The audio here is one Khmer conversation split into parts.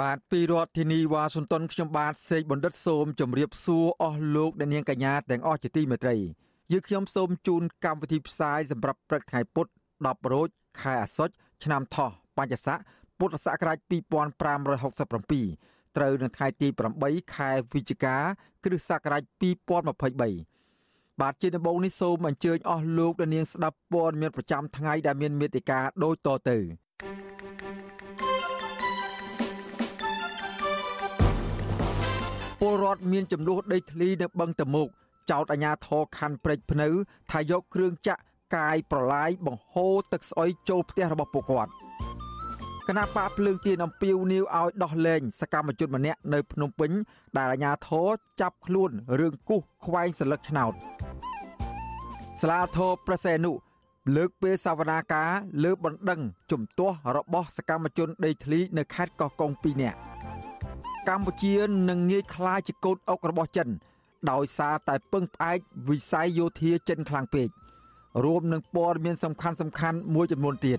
បាទពីរដ្ឋធានីវ៉ាស៊ីនតោនខ្ញុំបាទសេកបណ្ឌិតសូមជម្រាបសួរអស់លោកអ្នកនាងកញ្ញាទាំងអស់ជាទីមេត្រីយើខ្ញុំសូមជូនកម្មវិធីផ្សាយសម្រាប់ព្រឹកថ្ងៃពុធ10រោចខែអាសត់ឆ្នាំថោះបัญចស័កពុទ្ធសករាជ2567ត្រូវនៅថ្ងៃទី8ខែវិច្ឆិកា គ្រិស្តសករាជ2023បាទជាដំបូងនេះសូមអញ្ជើញអស់លោកអ្នកនាងស្ដាប់ព័ត៌មានប្រចាំថ្ងៃដែលមានមេត្តាដូចតទៅ ពលរដ្ឋមានចំនួនដីធ្លីនៅបឹងតមុកចោតអាជ្ញាធរខណ្ឌព្រែកភ្នៅ ថាយកគ្រឿងចាក់កាយប្រឡាយបង្ហូរទឹកស្អុយចូលផ្ទះរបស់ពួកគាត់គណៈបកភ្លើងទៀនអំពីវនីវឲ្យដោះលែងសកម្មជនម្នាក់នៅភ្នំពេញដែលអាជ្ញាធរចាប់ខ្លួនរឿងគូសខ្វែងសន្លឹកឆ្នោតស្លាធរប្រសេនុលើកពេលសវនាការលើបណ្ដឹងជំទាស់របស់សកម្មជនដីធ្លីនៅខេត្តកោះកុង2នាក់ កម្ពុជានឹងងាយក្លាយជាកូនអុករបស់ចិន ដោយសារតែពឹងផ្អែកវិស័យយោធាចិនខ្លាំងពេករួមនឹងព័ត៌មានសំខាន់សំខាន់មួយចំនួនទៀត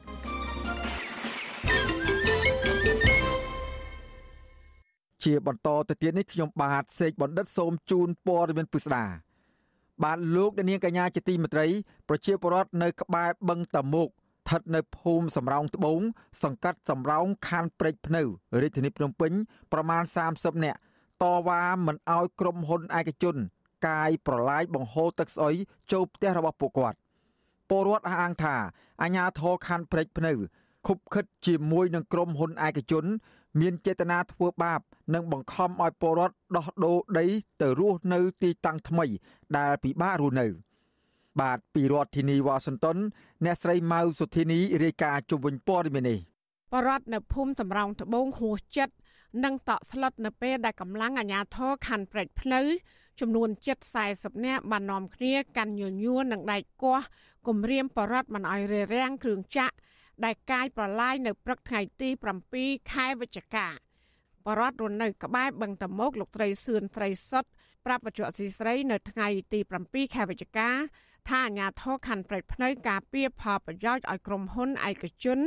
ជាបន្តទៅទៀតនេះខ្ញុំបាទសេកបណ្ឌិតសូមជូនព័ត៌មានពិស្ដាបាទលោកនាងកញ្ញាជាទីមេត្រី ប្រជាពលរដ្ឋនៅក្បែរបឹងតាមុក ស្ថិតនៅភូមិសំរោងត្បូងសង្កាត់សំរោងខណ្ឌព្រែកភ្នៅរាជធានីភ្នំពេញប្រមាណ30នាក់តវ៉ាមិនអោយក្រុមហ៊ុនឯកជន កាយប្រឡាយបង្ហូរទឹកស្អុយចូលផ្ទះរបស់ពួកគាត់ពលរដ្ឋអះអាងថាអាញាធរខណ្ឌព្រែកភ្នៅខុបខិតជាមួយនឹងក្រុមហ៊ុនឯកជន មានចេតនាធ្វើបាប និងបង្ខំឲ្យពលរដ្ឋដោះដូរដីទៅរស់នៅទីតាំងថ្មី ដែលពិបាករស់នៅ។ បាទពីរដ្ឋធានីវ៉ាស៊ីនតោនអ្នកស្រីម៉ៅសុធានីរាយការណ៍ជុំវិញព័ត៌មាននេះបរដ្ឋនៅភូមិសំរោងត្បូងហួសចិត្តនិងតក់ស្លុតនៅពេលដែលកម្លាំងអាជ្ញាធរខណ្ឌព្រែកភ្នៅចំនួន740នាក់បាននាំគ្នាកាន់ញញួរនិងដែកគាស់គម្រាមបរដ្ឋមិនឲ្យរារាំងគ្រឿងចាក់ដែលកាយប្រឡាយនៅព្រឹកថ្ងៃទី7ខែវិច្ឆិកាបរដ្ឋរស់នៅក្បែរបឹងតមោកលោកត្រីសឿនត្រីសុត ប្រាប់បច្ចុប្បន្នស៊ីស្រីនៅថ្ងៃទី7ខែវិច្ឆិកាថាអាញាធរខណ្ឌព្រែកភ្នៅការពៀផលប្រយោជន៍ឲ្យក្រុមហ៊ុនឯកជន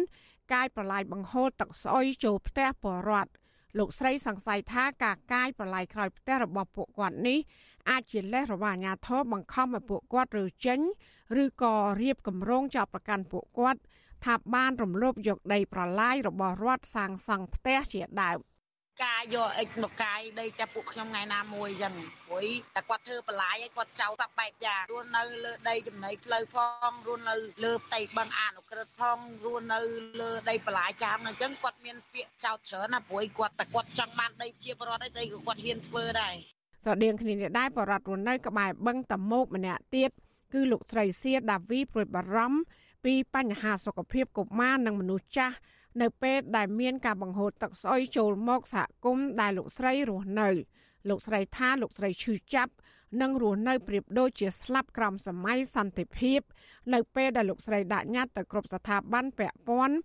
កាយប្រឡាយបង្ហូរទឹកស្អុយចូលផ្ទះពលរដ្ឋលោកស្រីសង្ស័យថាការកាយប្រឡាយក្រោយផ្ទះរបស់ពួកគាត់នេះអាចជាលេសរបស់អាញាធរបង្ខំឲ្យពួកគាត់រើចេញឬក៏រៀបគម្រោងចោទប្រកាន់ពួកគាត់ ថាបានរំលោភយកដីប្រឡាយរបស់រដ្ឋសាងសង់ផ្ទះជាដើម។ ការយកអិចមកកាយដីតែពួកខ្ញុំថ្ងៃណាមួយអញ្ចឹងព្រោះតែគាត់ធ្វើបន្លាយឲ្យគាត់ចោលតាបែបយ៉ាងរស់នៅលើដីចំណីផ្លូវផងរស់នៅលើផ្ទៃបឹងអនុក្រឹតផងរស់នៅលើដីបន្លាយចាមអញ្ចឹងគាត់មានពាក្យចោទច្រើនណាព្រោះគាត់តែគាត់ចង់បានដីជាបរដ្ឋអីស្អីក៏គាត់ហ៊ានធ្វើដែរស្រដៀងគ្នានេះដែរបរដ្ឋរស់នៅក្បែរបឹងតមោកម្នាក់ទៀតគឺលោកស្រីសៀដាវីព្រួយបារម្ភពីបញ្ហាសុខភាពកុមារនិងមនុស្សចាស់ នៅពេលដែលមានការបង្ហូរទឹកស្អុយចូលមកសហគមន៍ដែលលោកស្រីរស់នៅ លោកស្រីថាលោកស្រីឈឺចាប់និងរស់នៅប្រៀបដូចជាស្លាប់ក្រោមសម័យសន្តិភាព នៅពេលដែលលោកស្រីដាក់ញត្តិទៅគ្រប់ស្ថាប័នពាក់ព័ន្ធ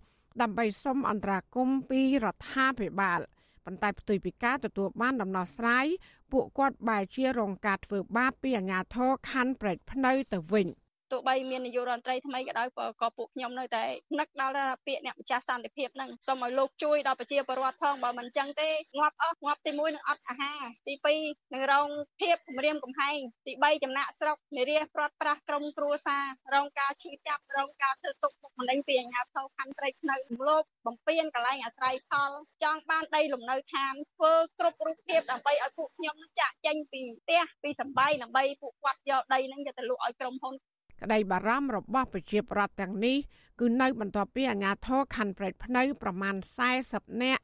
ដើម្បីសុំអន្តរាគមន៍ពីរដ្ឋាភិបាលប៉ុន្តែផ្ទុយពីការទទួលបានដំណោះស្រាយពួកគាត់បែរជារងការធ្វើបាបពីអាជ្ញាធរខណ្ឌព្រែកភ្នៅទៅវិញ។ ទោះបីមាននាយករដ្ឋមន្ត្រីថ្មីក៏ដោយក៏ពួកខ្ញុំនៅតែនឹកដល់ពាក្យអ្នកម្ចាស់សន្តិភាពហ្នឹងសូមឲ្យលោកជួយដល់ប្រជាពលរដ្ឋផងបើមិនអញ្ចឹងទេងាប់អស់ងាប់ទី1នឹងអត់អាហារទី2នឹងរងភាពគម្រាមកំហែងទី3ចំណាក់ស្រុកនារាប្រត់ប្រាស់ក្រុមគ្រួសាររងការឈឺចាប់រងការធ្វើទុកបុកម្នេញពីអាជ្ញាធរខណ្ឌព្រៃភ្នៅលោកបំពេញកន្លែងអាស្រ័យផលចង់បានដីលំនៅឋានធ្វើគ្រប់រូបភាពដើម្បីឲ្យពួកខ្ញុំចាក់ចេញពីផ្ទះពីសំបីដើម្បីពួកគាត់យកដីនឹងទៅលក់ឲ្យក្រុមហ៊ុន ក្តីបារម្ភរបស់ប្រជាពលរដ្ឋទាំងនេះគឺនៅបន្ទាប់ពីអាជ្ញាធរខណ្ឌព្រែកភ្នៅប្រមាណ40នាក់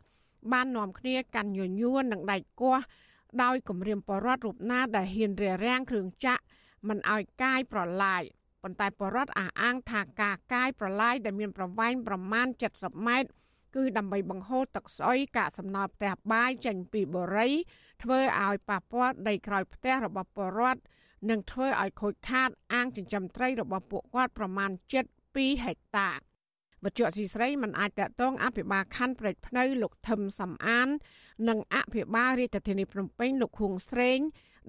បាននាំគ្នាកាន់ញញួរនិងដែកគាស់ដោយគម្រាមបរដ្ឋរូបណាដែលហ៊ានរារាំងគ្រឿងចាក់មិនឲ្យកាយប្រឡាយប៉ុន្តែបរដ្ឋអះអាងថាការកាយប្រឡាយដែលមានប្រវែងប្រមាណ70ម៉ែត្រគឺដើម្បីបង្ហូរទឹកស្អុយកាកសំណល់ផ្ទះបាយចេញពីបរិយធ្វើឲ្យប៉ះពាល់ដីក្រោយផ្ទះរបស់ពលរដ្ឋ និងធ្វើឲ្យខូចខាតអាងចិញ្ចឹមត្រីរបស់ពួកគាត់ប្រមាណ7.2ហិកតាវត្ថុអសីស្រីមិនអាចតតងអភិបាលខណ្ឌព្រែកភ្នៅលោកថឹមសំអាន និងអភិបាលរាជធានីភ្នំពេញលោកខួងស្រេង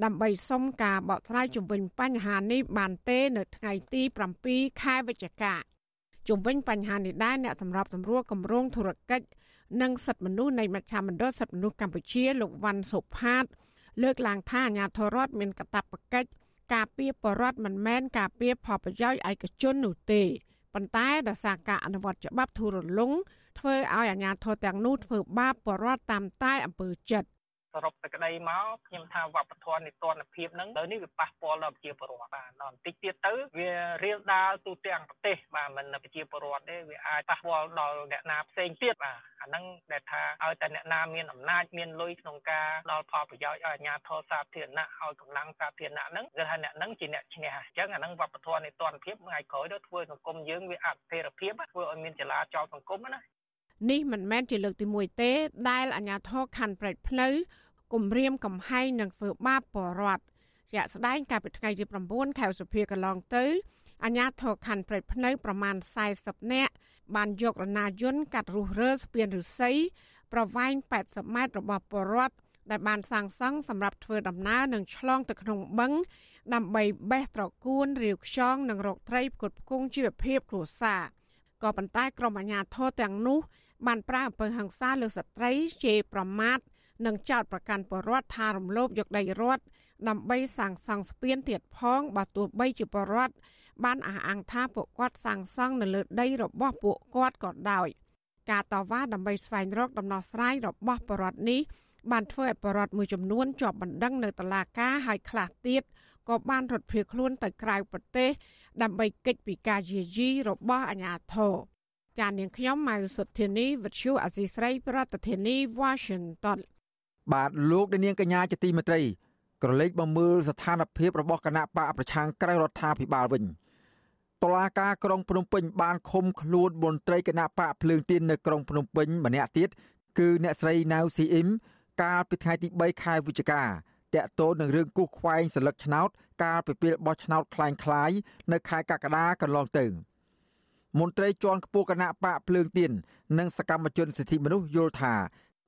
ដើម្បីសុំការបកស្រាយជំវិញបញ្ហានេះបានទេនៅថ្ងៃទី7ខែវិច្ឆិកាជំវិញបញ្ហានេះដែរអ្នកសម្របសម្រួលគម្រោងធុរកិច្ចនិងសិទ្ធិមនុស្សនៃមជ្ឈមណ្ឌលសិទ្ធិមនុស្សកម្ពុជាលោកវ៉ាន់សុផាត លើកឡើងថាអាញាធរដ្ឋមានកាតព្វកិច្ច ការពារបរដ្ឋមិនមែនការពារផលប្រយោជន៍ឯកជននោះទេប៉ុន្តែដោយសារការអនុវត្តច្បាប់ធូររលុងធ្វើឲ្យអាជ្ញាធរទាំងនោះធ្វើបាបបរដ្ឋតាមតែអំពើចិត្ត សរុបសេចក្តីមកខ្ញុំថាវប្បធម៌នៃទនភាពហ្នឹងទៅនេះវាប៉ះពាល់ដល់ប្រជាពលរដ្ឋបាទដល់បន្តិចទៀតទៅវារៀលដាលទូទាំងប្រទេសបាទមិនប្រជាពលរដ្ឋទេវាអាចប៉ះពាល់ដល់អ្នកណាផ្សេងទៀតបាទអាហ្នឹងដែលថាឲ្យតែអ្នកណាមានអំណាចមានលុយក្នុងការដល់ផលប្រយោជន៍ឲ្យអាជ្ញាធរសាធារណៈឲ្យកម្លាំងសាធារណៈហ្នឹងគឺថាអ្នកហ្នឹងជាអ្នកឈ្នះអញ្ចឹងអាហ្នឹងវប្បធម៌នៃទនភាពថ្ងៃក្រោយទៅធ្វើសង្គមយើងវាអស្ថិរភាពធ្វើឲ្យមានចលាចលសង្គមណា នេះមិនមែនជាលើកទី1ទេ ដែលអាជ្ញាធរខណ្ឌព្រែកភ្នៅគំរាមកំហែងនិងធ្វើបាបបរដ្ឋជាក់ស្ដែងកាលពីថ្ងៃទី9ខែសុភាកន្លងទៅអាជ្ញាធរខណ្ឌព្រែកភ្នៅប្រមាណ40នាក់បានយករណាយន្តកាត់រុះរើស្ពានឫស្សីប្រវែង80ម៉ែត្ររបស់បរដ្ឋដែលបានសាងសង់សម្រាប់ធ្វើដំណើរនិងឆ្លងទៅក្នុងបឹងដើម្បីបេះត្រកួនរាវខ្យងនិងរកត្រីផ្គត់ផ្គង់ជីវភាពគ្រួសារក៏ប៉ុន្តែក្រុមអាជ្ញាធរទាំងនោះ បានប្រើអំពើហិង្សាលើស្ត្រីជេរប្រមាថនិងចោតប្រកាន់បរដ្ឋថារំលោភយកដីរដ្ឋដើម្បីសាងសង់ស្ពានទៀតផងបើទោះបីជាបរដ្ឋបានអះអាងថាពួកគាត់សាងសង់នៅលើដីរបស់ពួកគាត់ក៏ដោយការតវ៉ាដើម្បីស្វែងរកដំណោះស្រាយរបស់បរដ្ឋនេះបានធ្វើឲ្យបរដ្ឋមួយចំនួនជាប់បណ្ដឹងនៅតុលាការហើយខ្លះទៀតក៏បានរត់ភៀសខ្លួនទៅក្រៅប្រទេសដើម្បីគេចពីការយាយីរបស់អាជ្ញាធរ ចាននាងខ្ញុំម៉ៅសុធានីវិទ្យុអសីស្រីប្រធានាធិបតី Washington បាទលោកនាងកញ្ញាជាទីមេត្រីក្រឡេកមកមើលស្ថានភាពរបស់គណៈបកប្រឆាំងក្រៅរដ្ឋាភិបាលវិញតឡាការក្រុងភ្នំពេញបានឃុំខ្លួនមន្ត្រីគណៈបកភ្លើងទៀននៅក្រុងភ្នំពេញម្នាក់ទៀតគឺអ្នកស្រីណៅស៊ីអ៊ីមកាលពីថ្ងៃទី3ខែវិច្ឆិកាតាក់ទងនឹងរឿងគូសខ្វែងសន្លឹកឆ្នោតកាលពីពេលបោះឆ្នោតคล้ายៗនៅខែកក្កដាកន្លងទៅ មន្ត្រីជាន់ខ្ពស់គណៈបកភ្លើងទៀននិងសកម្មជនសិទ្ធិមនុស្សយល់ថា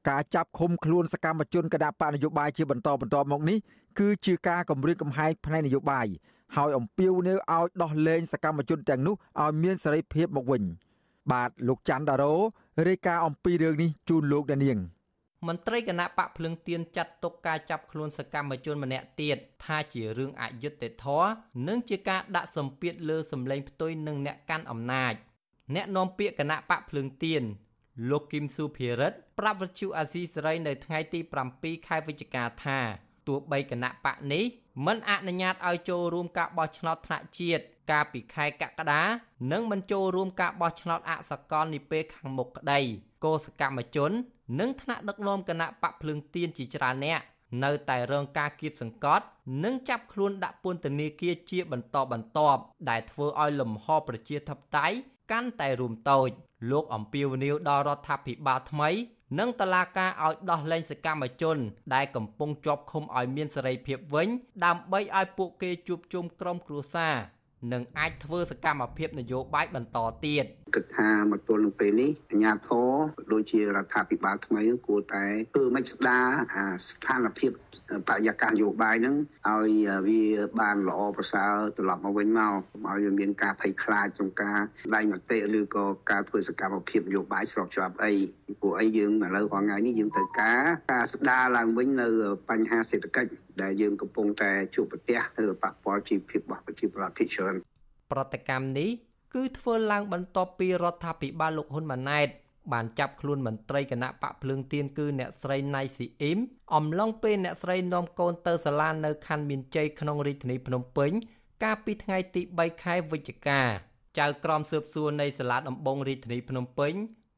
ការចាប់ឃុំខ្លួនសកម្មជនគណៈបកនយោបាយជាបន្តបន្ទាប់មកនេះគឺជាការគម្រាមកំហែងផ្នែកនយោបាយហើយអំពាវនាវឲ្យដោះលែងសកម្មជនទាំងនោះឲ្យមានសេរីភាពមកវិញ បាទលោកច័ន្ទដារ៉ូរាយការណ៍អំពីរឿងនេះជូនលោកដានាង មន្ត្រីគណៈបកភ្លឹងទៀនចាត់ទុកការចាប់ខ្លួនសកម្មជនម្នាក់ទៀតថាជារឿងអយុត្តិធម៌និងជាការដាក់សម្ពាធលើសម្លេងផ្ទុយនឹងអ្នកកាន់អំណាចអ្នកនាំពាក្យគណៈបកភ្លឹងទៀនលោកគឹមសុភិរិទ្ធប្រាប់វិទ្យុអាស៊ីសេរីនៅថ្ងៃទី7ខែវិច្ឆិកាថាទោះបីគណៈបកនេះមិនអនុញ្ញាតឲ្យចូលរួមការបោះឆ្នោតថ្នាក់ជាតិកាលពីខែកក្កដានិងមិនចូលរួមការបោះឆ្នោតអសកលនាពេលខាងមុខក្តីគោសកម្មជន និងថ្នាក់ដឹកនាំគណៈបកភ្លើងទៀនជាច្រើនអ្នកនៅតែរងការគៀបសង្កត់និងចាប់ខ្លួនដាក់ពន្ធនាគារជាបន្តបន្ទាប់ដែលធ្វើឲ្យលំហប្រជាធិបតេយ្យកាន់តែរួមតូចលោកអំពីវនីវដល់រដ្ឋាភិបាលថ្មី និងតឡាការឲ្យដោះលែងសកម្មជន ដែលកំពុងជាប់ឃុំឲ្យមានសេរីភាពវិញ ដើម្បីឲ្យពួកគេជួបជុំក្រុមគ្រួសារនិងអាចធ្វើសកម្មភាពនយោបាយបន្តទៀត គិតថាមកទល់នឹងពេលនេះអាជ្ញាធរដូចជារដ្ឋាភិបាលថ្មីគួរតែធ្វើមិនស្ដារអាស្ថានភាពបរិយាកាសនយោបាយហ្នឹងឲ្យវាបានល្អប្រសើរត្រឡប់មកវិញមកឲ្យវាមានការភ័យខ្លាចក្នុងការដែងមតិឬក៏ការធ្វើសកម្មភាពនយោបាយស្របច្បាប់អីព្រោះអីយើងឥឡូវថ្ងៃនេះយើងត្រូវការការស្ដារឡើងវិញនៅបញ្ហាសេដ្ឋកិច្ចដែលយើងកំពុងតែជួបប្រទះទៅប៉ះពាល់ជីវភាពរបស់ប្រជាពលរដ្ឋភាគច្រើនប្រតិកម្មនេះ គឺធ្វើឡើងបន្ទាប់ពីរដ្ឋាភិបាលលោកហ៊ុនម៉ាណែតបានចាប់ខ្លួនមន្ត្រីគណៈបកភ្លើងទៀនគឺអ្នកស្រីណៃស៊ីអ៊ីមអំឡុងពេលអ្នកស្រីនាំកូនទៅសាលានៅខណ្ឌមានជ័យក្នុងរាជធានីភ្នំពេញ កាលពីថ្ងៃទី3ខែវិច្ឆិកាចៅក្រមស៊ើបសួរនៃសាលាដំបងរាជធានីភ្នំពេញ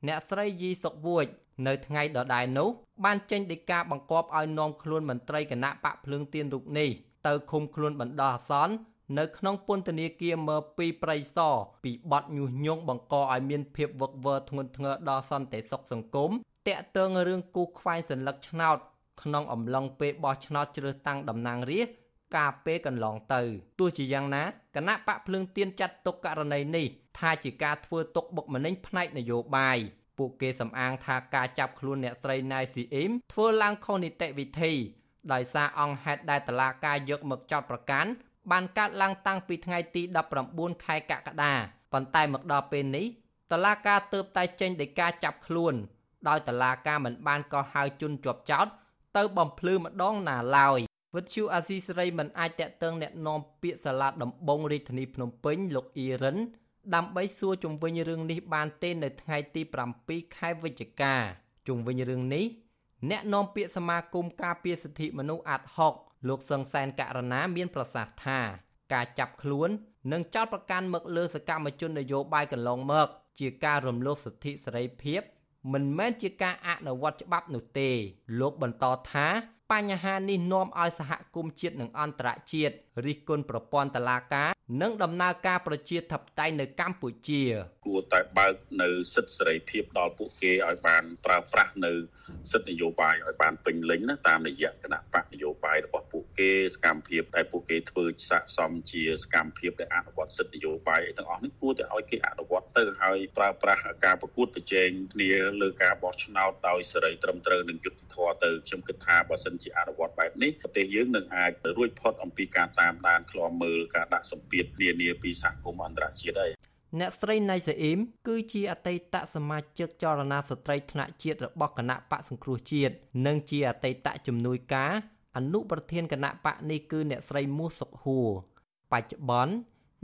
អ្នកស្រីយីសុកវួចនៅថ្ងៃដដែលនោះបានចេញដីកាបង្គាប់ឲ្យនាំខ្លួនមន្ត្រីគណៈបកភ្លើងទៀនរូបនេះទៅឃុំខ្លួនបណ្ដោះអាសន្ន នៅក្នុងពន្ធនាគារមើពីប្រៃសពីបទញុះញង់បង្កឲ្យមានភាពវឹកវរធ្ងន់ធ្ងរដល់សន្តិសុខសង្គមតាក់ទងរឿងគូខ្វែងសញ្ញាឆ្នោតក្នុងអំឡុងពេលបោះឆ្នោតជ្រើសតាំងតំណាងរាស្ត្រកាលពេលកន្លងទៅទោះជាយ៉ាងណាគណៈបកភ្លើងទៀនចាត់ទុកករណីនេះថាជាការធ្វើទុកបុកម្នេញផ្នែកនយោបាយពួកគេសំអាងថាការចាប់ខ្លួនអ្នកស្រីណៃស៊ីអ៊ីមធ្វើឡើងខុសនីតិវិធីដោយសារអង្គហេតុដែលតឡាការយកមកចោទប្រកាន់ បានកើតឡើងតាំងពីថ្ងៃទី19ខែកក្កដាប៉ុន្តែមកដល់ពេលនេះតឡាការទើបតែចេញដីកាចាប់ខ្លួន ដោយតឡាការមិនបានកោះហៅជនជាប់ចោតទៅបំភ្លឺម្ដងណាឡើយវិទ្យុអាស៊ីសេរីមិនអាចតាក់ទងអ្នកនាំពាក្យសាលាដំបងរាជធានីភ្នំពេញលោកអ៊ីរិនដើម្បីសួរជំវិញរឿងនេះបានទេនៅថ្ងៃទី7ខែវិច្ឆិកាជំវិញរឿងនេះអ្នកនាំពាក្យសមាគមការពារសិទ្ធិមនុស្សអាត់ហុក លោកសង្សានករណាមានប្រសាសន៍ថាការចាប់ខ្លួននិងចោទប្រកាន់មកលើសកម្មជននយោបាយកន្លងមក ជាការរំលោភសិទ្ធិសេរីភាព មិនមែនជាការអនុវត្តច្បាប់នោះទេ លោកបន្តថា បញ្ហានេះនាំឲ្យសហគមន៍ជាតិនិងអន្តរជាតិរិះគន់ប្រព័ន្ធតុលាការនិងដំណើរការប្រជាធិបតេយ្យនៅកម្ពុជា គួរតែបើកនៅសិទ្ធិសេរីភាពដល់ពួកគេឲ្យបានប្រើប្រាស់នៅសិទ្ធិនយោបាយឲ្យបានពេញលេញណាតាមរយៈគណៈបកនយោបាយរបស់ពួកគេសកម្មភាពដែលពួកគេធ្វើស័កសមជាសកម្មភាពដែលអនុវត្តសិទ្ធិនយោបាយអីទាំងអស់នេះគួរតែឲ្យគេអនុវត្តទៅហើយប្រើប្រាស់ការប្រកួតប្រជែងគ្នាលើការបោះឆ្នោតដោយសេរីត្រឹមត្រូវនិងយុត្តិធម៌ទៅខ្ញុំគិតថាបើសិនជាអនុវត្តបែបនេះប្រទេសយើងនឹងអាចរួចផុតអំពីការតាមដានឃ្លាំមើលការដាក់សម្ពាធនានាពីសហគមន៍អន្តរជាតិហើយអ្នកស្រីណៃសាអ៊ីមគឺជាអតីតសមាជិកចលនាស្ត្រីថ្នាក់ជាតិរបស់គណៈបកសង្គ្រោះជាតិនិងជាអតីតជំនួយការអនុប្រធានគណៈបកនេះគឺអ្នកស្រីមូសុកហួរបច្ចុប្បន្ន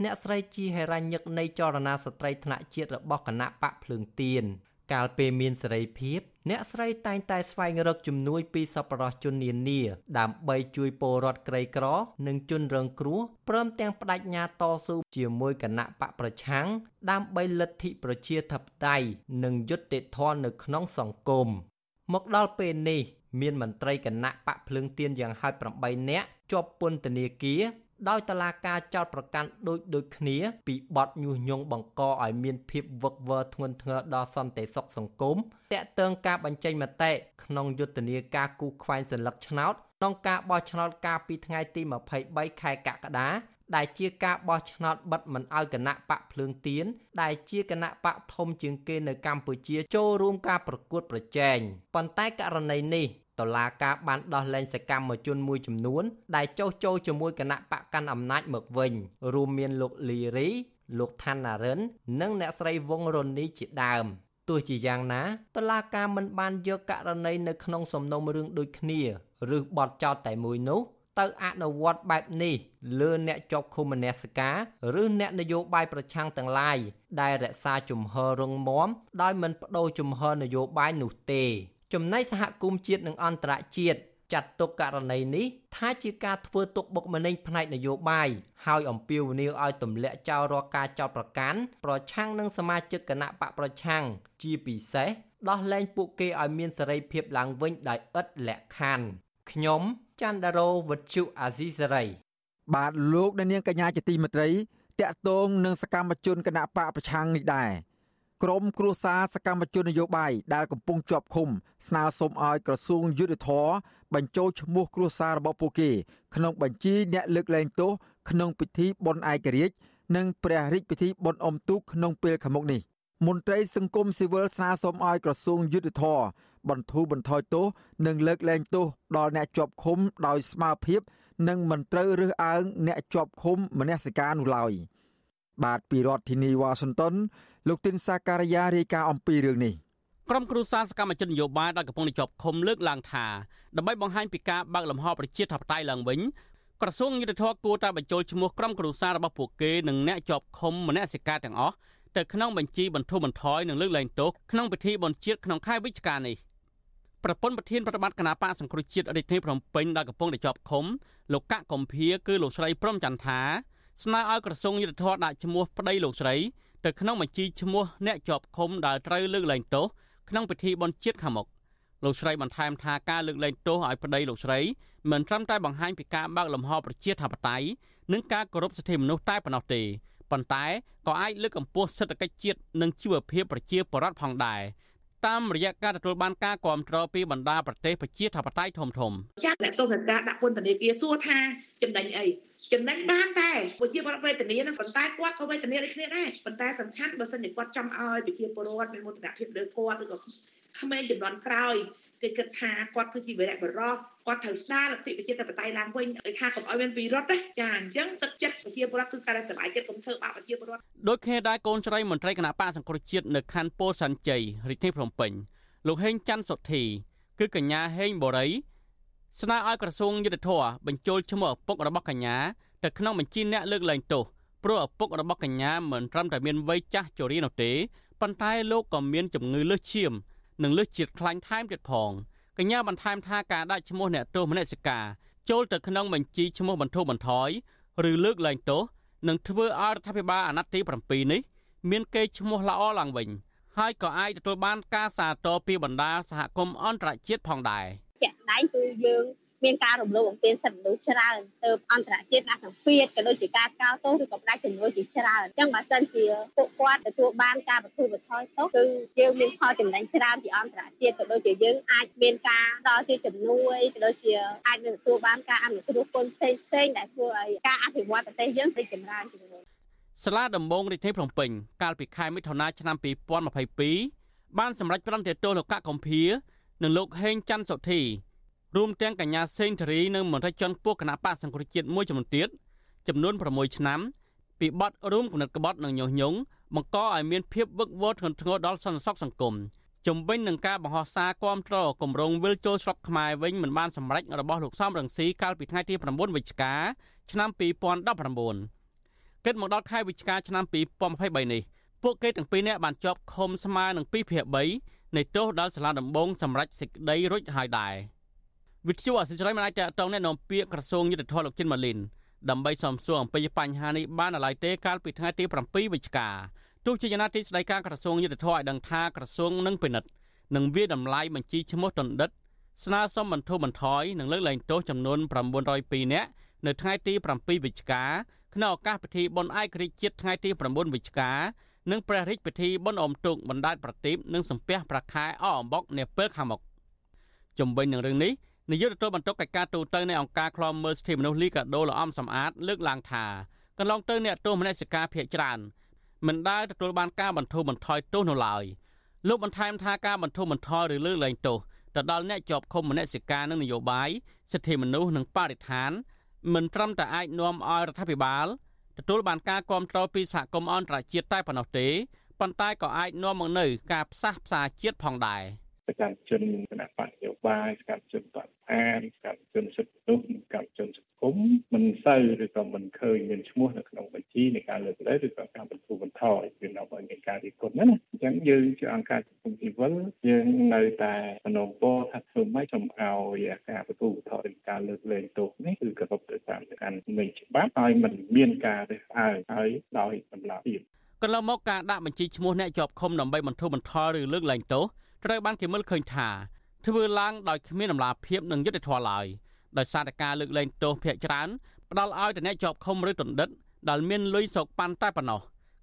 អ្នកស្រីជាហេរញ្ញិកនៃចលនាស្ត្រីថ្នាក់ជាតិរបស់គណៈបកភ្លើងទៀនកាលពេលមានសេរីភាព អ្នកស្រីតែងតែស្វែងរកជំនួយពីសប្បុរសជននានា ដើម្បីជួយពលរដ្ឋក្រីក្រ និងជនរងគ្រោះព្រមទាំងបដិញ្ញាតស៊ូជាមួយគណៈបកប្រឆាំងដើម្បីលទ្ធិប្រជាធិបតេយ្យនិងយុត្តិធម៌នៅក្នុងសង្គមមកដល់ពេលនេះ មានមន្ត្រីគណៈបកភ្លើងទៀនយ៉ាងហោច8នាក់ជាប់ពន្ធនាគារ ដោយតឡាការចោតប្រកាន់ដូចដូចគ្នាពីបទញុះញង់បង្កឲ្យមានភាពវឹកវរធ្ងន់ធ្ងរដល់សន្តិសុខសង្គមតាក់ទងការបញ្ចេញមតិក្នុងយុទ្ធនាការគូខ្វែងសន្លឹកឆ្នោតក្នុងការបោះឆ្នោតកាលពីថ្ងៃទី23ខែកក្កដាដែលជាការបោះឆ្នោតបិទមិនឲ្យគណៈបកភ្លើងទៀនដែលជាគណៈបកធំជាងគេនៅកម្ពុជាចូលរួមការប្រកួតប្រជែងប៉ុន្តែករណីនេះ តុលាការបានដោះលែងសកម្មជនមួយចំនួន ដែលចុះចូលជាមួយគណៈបកកាន់អំណាចមកវិញ រួមមានលោកលីរីលោកឋានារិន និងអ្នកស្រីវងរ៉ូនីជាដើមទោះជាយ៉ាងណាតឡាការមិនបានយកករណីនៅក្នុងសំណុំរឿងដូចគ្នាឬបទចោទតែមួយនោះទៅអនុវត្តបែបនេះលើអ្នកជាប់ឃុំមនសិការឬអ្នកនយោបាយប្រឆាំងទាំងឡាយដែលរក្សាជំហររងមាំដោយមិនបដូរជំហរនយោបាយនោះទេ ចំណែកសហគមន៍ជាតិនិងអន្តរជាតិចាត់ទុកករណីនេះថាជាការធ្វើទុកបុកម្នេញផ្នែកនយោបាយហើយអំពាវនាវឲ្យទម្លាក់ចោលរាល់ការចោទប្រកាន់ប្រឆាំងនឹងសមាជិកគណៈបកប្រឆាំងជាពិសេសដោះលែងពួកគេឲ្យមានសេរីភាពឡើងវិញដោយឥតលក្ខខណ្ឌខ្ញុំច័ន្ទដារោវុទ្ធុអាស៊ីសេរីបាទលោកអ្នកនាងកញ្ញាជាទីមេត្រីតកតងនឹងសកម្មជនគណៈបកប្រឆាំងនេះដែរ ក្រមគ្រួសារសកម្មជននយោបាយដែលកំពុងជាប់ឃុំស្នើសុំឲ្យក្រសួងយុទ្ធភ័ពបញ្ចូលឈ្មោះគ្រួសាររបស់ពួកគេ ក្នុងបញ្ជីអ្នកលើកលែងទោសក្នុងពិធីបុណ្យឯករាជ្យនិងព្រះរាជពិធីបុណ្យអុំទូកក្នុងពេលខាងមុខនេះមន្ត្រីសង្គមស៊ីវិលស្នើសុំឲ្យក្រសួងយុទ្ធភ័ពបន្ធូរបន្ថយទោសនិងលើកលែងទោសដល់អ្នកជាប់ឃុំដោយស្មារភាព និងមិនត្រូវរើសអើងអ្នកជាប់ឃុំមនសិការនោះឡើយបាទពីរដ្ឋធានីវ៉ាស៊ីនតោន លោកទីនសាការីយ៉ារាយការណ៍អំពីរឿងនេះក្រុមគ្រូសាសកម្មជននយោបាយដែលកំពុងជាប់ឃុំលើកឡើងថាដើម្បីបង្ហាញពីការបើកលំហប្រជាធិបតេយ្យឡើងវិញក្រសួងយុទ្ធភ័ពគួរតែបញ្ចូលឈ្មោះក្រុមគ្រូសារបស់ពួកគេនិងអ្នកជាប់ឃុំមនសិការទាំងអស់ទៅក្នុងបញ្ជីបន្ធូរបន្ថយនិងលើកលែងទោសក្នុងពិធីបុណ្យជាតិក្នុងខែវិច្ឆិកានេះប្រពន្ធប្រធានប្រតិបត្តិគណៈបកសង្គ្រោះជាតិរាជធានីភ្នំពេញដែលកំពុងតែជាប់ឃុំលោកកកកំភៀគឺលោកស្រីព្រំចន្ទថាស្នើឲ្យក្រសួងយុទ្ធភ័ពដាក់ឈ្មោះប្តីលោកស្រី ទៅក្នុងបញ្ជីឈ្មោះអ្នកជាប់ឃុំដែលត្រូវលើកលែងទោសក្នុងពិធីបុណ្យជាតិខាងមុខលោកស្រីបន្ថែមថាការលើកលែងទោសឲ្យប្តីលោកស្រីមិនត្រឹមតែបង្ហាញពីការបើកលំហប្រជាធិបតេយ្យនិងការគោរពសិទ្ធិមនុស្សតែប៉ុណ្ណោះទេប៉ុន្តែក៏អាចលើកកម្ពស់សេដ្ឋកិច្ចជាតិនិងជីវភាពប្រជាពលរដ្ឋផងដែរ តាមរយៈការទទួលបានការគ្រប់គ្រងពីបណ្ដាប្រទេសប្រជាធិបតេយ្យធំធំចាត់អ្នកទោសអ្នកដាក់ពន្ធនាគារសួរថាចំណេញអីចំណេញបានតែប្រជាពលរដ្ឋវេទនានឹងប៉ុន្តែគាត់ក៏វេទនាដូចគ្នាដែរប៉ុន្តែសំខាន់បើសិនជាគាត់ចង់ឲ្យប្រជាពលរដ្ឋមានមោទនភាពលើគាត់ឬក៏ក្មេងចំនួនក្រោយ គេគិតថាគាត់គឺជាវីរៈបរោះគាត់ត្រូវស្ដារលទ្ធិប្រជាធិបតេយ្យឡើងវិញឲ្យថាកុំឲ្យមានវិរុទ្ធណាចាអញ្ចឹងទឹកចិត្តប្រជាពលរដ្ឋគឺការសប្បាយចិត្តកុំធ្វើបាបប្រជាពលរដ្ឋដូចគ្នាដែរកូនស្រីមន្ត្រីគណៈបកសង្គ្រោះជាតិនៅខណ្ឌពោធិ៍សែនជ័យរាជធានីភ្នំពេញលោកហេងច័ន្ទសុធីគឺកញ្ញាហេងបូរីស្នើឲ្យក្រសួងយុទ្ធភ័ពបញ្ចូលឈ្មោះឪពុករបស់កញ្ញាទៅក្នុងបញ្ជីអ្នកលើកលែងទោសព្រោះឪពុករបស់កញ្ញាមិនត្រឹមតែមានវ័យចាស់ជរានោះទេប៉ុន្តែលោកក៏មានជំងឺលើសឈាម និងលើសជាតិខ្លាញ់ថែមទៀតផងកញ្ញាបន្ថែមថាការដាក់ឈ្មោះអ្នកទោសមនសិការចូលទៅក្នុងបញ្ជីឈ្មោះបន្ធូរបន្ថយឬលើកលែងទោសនឹងធ្វើឲ្យរដ្ឋាភិបាលអាណត្តិទី7នេះមានកេរ្តិ៍ឈ្មោះល្អឡើងវិញហើយក៏អាចទទួលបានការសាទរពីបណ្ដាសហគមន៍អន្តរជាតិផងដែរជាក់ស្ដែងគឺយើង មានការរំលោភបំពានសិទ្ធិមនុស្សច្រើនទៅអន្តរជាតិដាក់សម្ពាធក៏ដូចជាការកោតទោសឬក៏ផ្ដាច់ចំនួនជាច្រើនអញ្ចឹងបើសិនជាពួកគាត់ទទួលបានការបទូបថយទោសគឺយើងមានផលចំណេញច្រើនពីអន្តរជាតិក៏ដូចជាយើងអាចមានការដល់ជាជំនួយក៏ដូចជាអាចមានទទួលបានការអនុគ្រោះគុណផ្សេងផ្សេងដែលធ្វើឲ្យការអភិវឌ្ឍប្រទេសយើងរីកចម្រើនជាងមុនសាលាដំបងរាជធានីភ្នំពេញកាលពីខែមិថុនាឆ្នាំ2022បានសម្រេចប្រន្ទាទោសលោកកកកំភៀនិងលោកហេងច័ន្ទសុធី រួមទាំងកញ្ញាសេងធារីនិងមន្ត្រីជាន់ខ្ពស់គណៈបកសង្គ្រោះជាតិមួយចំនួនទៀតចំនួន6ឆ្នាំពីបទរួមគំនិតក្បត់និងញុះញង់បង្កឲ្យមានភាពវឹកវរធ្ងន់ធ្ងរដល់សន្តិសុខសង្គមជំវិញនឹងការបង្ហោះសារគាំទ្រគម្រោងវិលចូលស្រុកខ្មែរវិញមិនបានសម្រេចរបស់លោកសំរងស៊ីកាលពីថ្ងៃទី9វិច្ឆិកាឆ្នាំ2019គិតមកដល់ខែវិច្ឆិកាឆ្នាំ2023នេះពួកគេទាំងពីរនាក់បានជាប់ឃុំស្មើនឹង2ភាគ3នៃទោសដល់សាលាដំបងសម្រេចសេចក្តីរួចហើយដែរ។ វិទ្យុអសិរ័យមិនអាចតតងแนะនាំពាក្យក្រសួងយុទ្ធភ័ពលោកចិនម៉ាលីនដើម្បីសំសួរអំពីបញ្ហានេះបានឡើយទេកាលពីថ្ងៃទី7វិច្ឆិកាទោះជាយ៉ាងណាទីស្តីការក្រសួងយុទ្ធភ័ពឲ្យដឹងថាក្រសួងនឹងពិនិត្យនិងវាតម្លៃបញ្ជីឈ្មោះតណ្ឌិតស្នើសុំបន្ធូរបន្ថយនិងលើកលែងទោសចំនួន902នាក់នៅថ្ងៃទី7វិច្ឆិកាក្នុងឱកាសពិធីបុណ្យឯករាជ្យជាតិថ្ងៃទី9វិច្ឆិកានិងព្រះរាជពិធីបុណ្យអុំទូកបណ្ដាច់ប្រទីបនិងសំពះព្រះខែអកអំបុកនាពេលខាងមុខជំវិញនឹងរឿងនេះ នាយកទទួលបន្ទុកកិច្ចការទូតទៅនៃអង្គការឃ្លាំមើលសិទ្ធិមនុស្សលីកាដូលអំសំអាតលើកឡើងថាកន្លងទៅអ្នកទោសមនសិការភ័យច្រើនមិនដែលទទួលបានការបន្ធូរបន្ថយទោសនៅឡើយលោកបន្ថែមថាការបន្ធូរបន្ថយឬលើកលែងទោសទៅដល់អ្នកជាប់ឃុំមនសិការនិងនយោបាយសិទ្ធិមនុស្សនិងបរិស្ថានមិនត្រឹមតែអាចនាំឲ្យរដ្ឋាភិបាលទទួលបានការគ្រប់គ្រងពីសហគមន៍អន្តរជាតិតែប៉ុណ្ណោះទេប៉ុន្តែក៏អាចនាំមកនូវការផ្សះផ្សាជាតិផងដែរ។ស កម្មជនគណៈបកនយោបាយសកម្មជនបដអានសកម្មជនសិទ្ធិមនុស្សសកម្មជនសង្គមមិនសូវឬក៏មិនឃើញមានឈ្មោះនៅក្នុងបញ្ជីនៃការលើកលែងឬក៏ការបន្ធូរបន្ថយវានៅឲ្យមានការរិះគន់ណាអញ្ចឹងយើងជាអង្គការសង្គមស៊ីវិលយើងនៅតែសំណូមពរថាធ្វើម៉េចសូមឲ្យការបន្ធូរបន្ថយការលើកលែងទោសនេះគឺគោរពទៅតាមការនៃច្បាប់ហើយមិនមានការរើសអើងហើយដោយតម្លាភាពកន្លងមកការដាក់បញ្ជីឈ្មោះអ្នកជាប់ឃុំដើម្បីបន្ធូរបន្ថយឬលើកលែងទោស ត្រូវបានគេមើលឃើញថាធ្វើឡើងដោយគ្មានដំណាភាពនិងយុត្តិធម៌ឡើយដោយសារតែការលើកលែងទោសភាគច្រើនផ្ដល់ឲ្យតែអ្នកជាប់ឃុំឬទណ្ឌិតដែលមានលុយសោកប៉ាន់តែប៉ុណ្ណោះ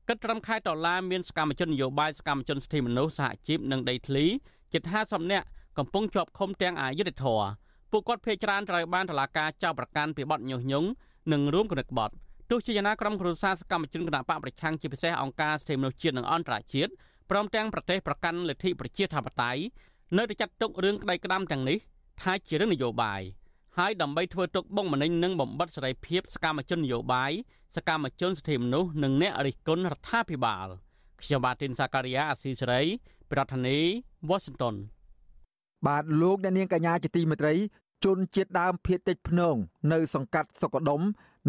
គិតត្រឹមខែដុល្លារមានសកម្មជននយោបាយសកម្មជនសិទ្ធិមនុស្សសហជីពនិងដីធ្លីជិត50នាក់កំពុងជាប់ឃុំទាំងអយុធធរពួកគាត់ភ័យច្រើនត្រូវបានតុលាការចោទប្រកាន់ពីបទញុះញង់និងរួមគំនិតក្បត់ទោះជាយ៉ាងណាក្រុមគ្រួសារសកម្មជនគណបកប្រឆាំងជាពិសេសអង្គការសិទ្ធិមនុស្សជាតិនិងអន្តរជាតិ ព្រមទាំងប្រទេសប្រកាន់លទ្ធិប្រជាធិបតេយ្យនៅតែចាត់ទុករឿងក្តីក្តាំទាំងនេះថាជារឿងនយោបាយហើយដើម្បីធ្វើទុកបុកម្នេញនិងបំបិតសេរីភាពសកម្មជននយោបាយសកម្មជនសិទ្ធិមនុស្សនិងអ្នករិះគន់រដ្ឋាភិបាលខ្ញុំបាទទីនសាការីយ៉ាអាស៊ីសេរីប្រធានាធិបតី Washington បាទលោកអ្នកនាងកញ្ញាជាទីមេត្រីជនជាតិដើមភៀតតិចភ្នង នៅ សង្កាត់សុកដុម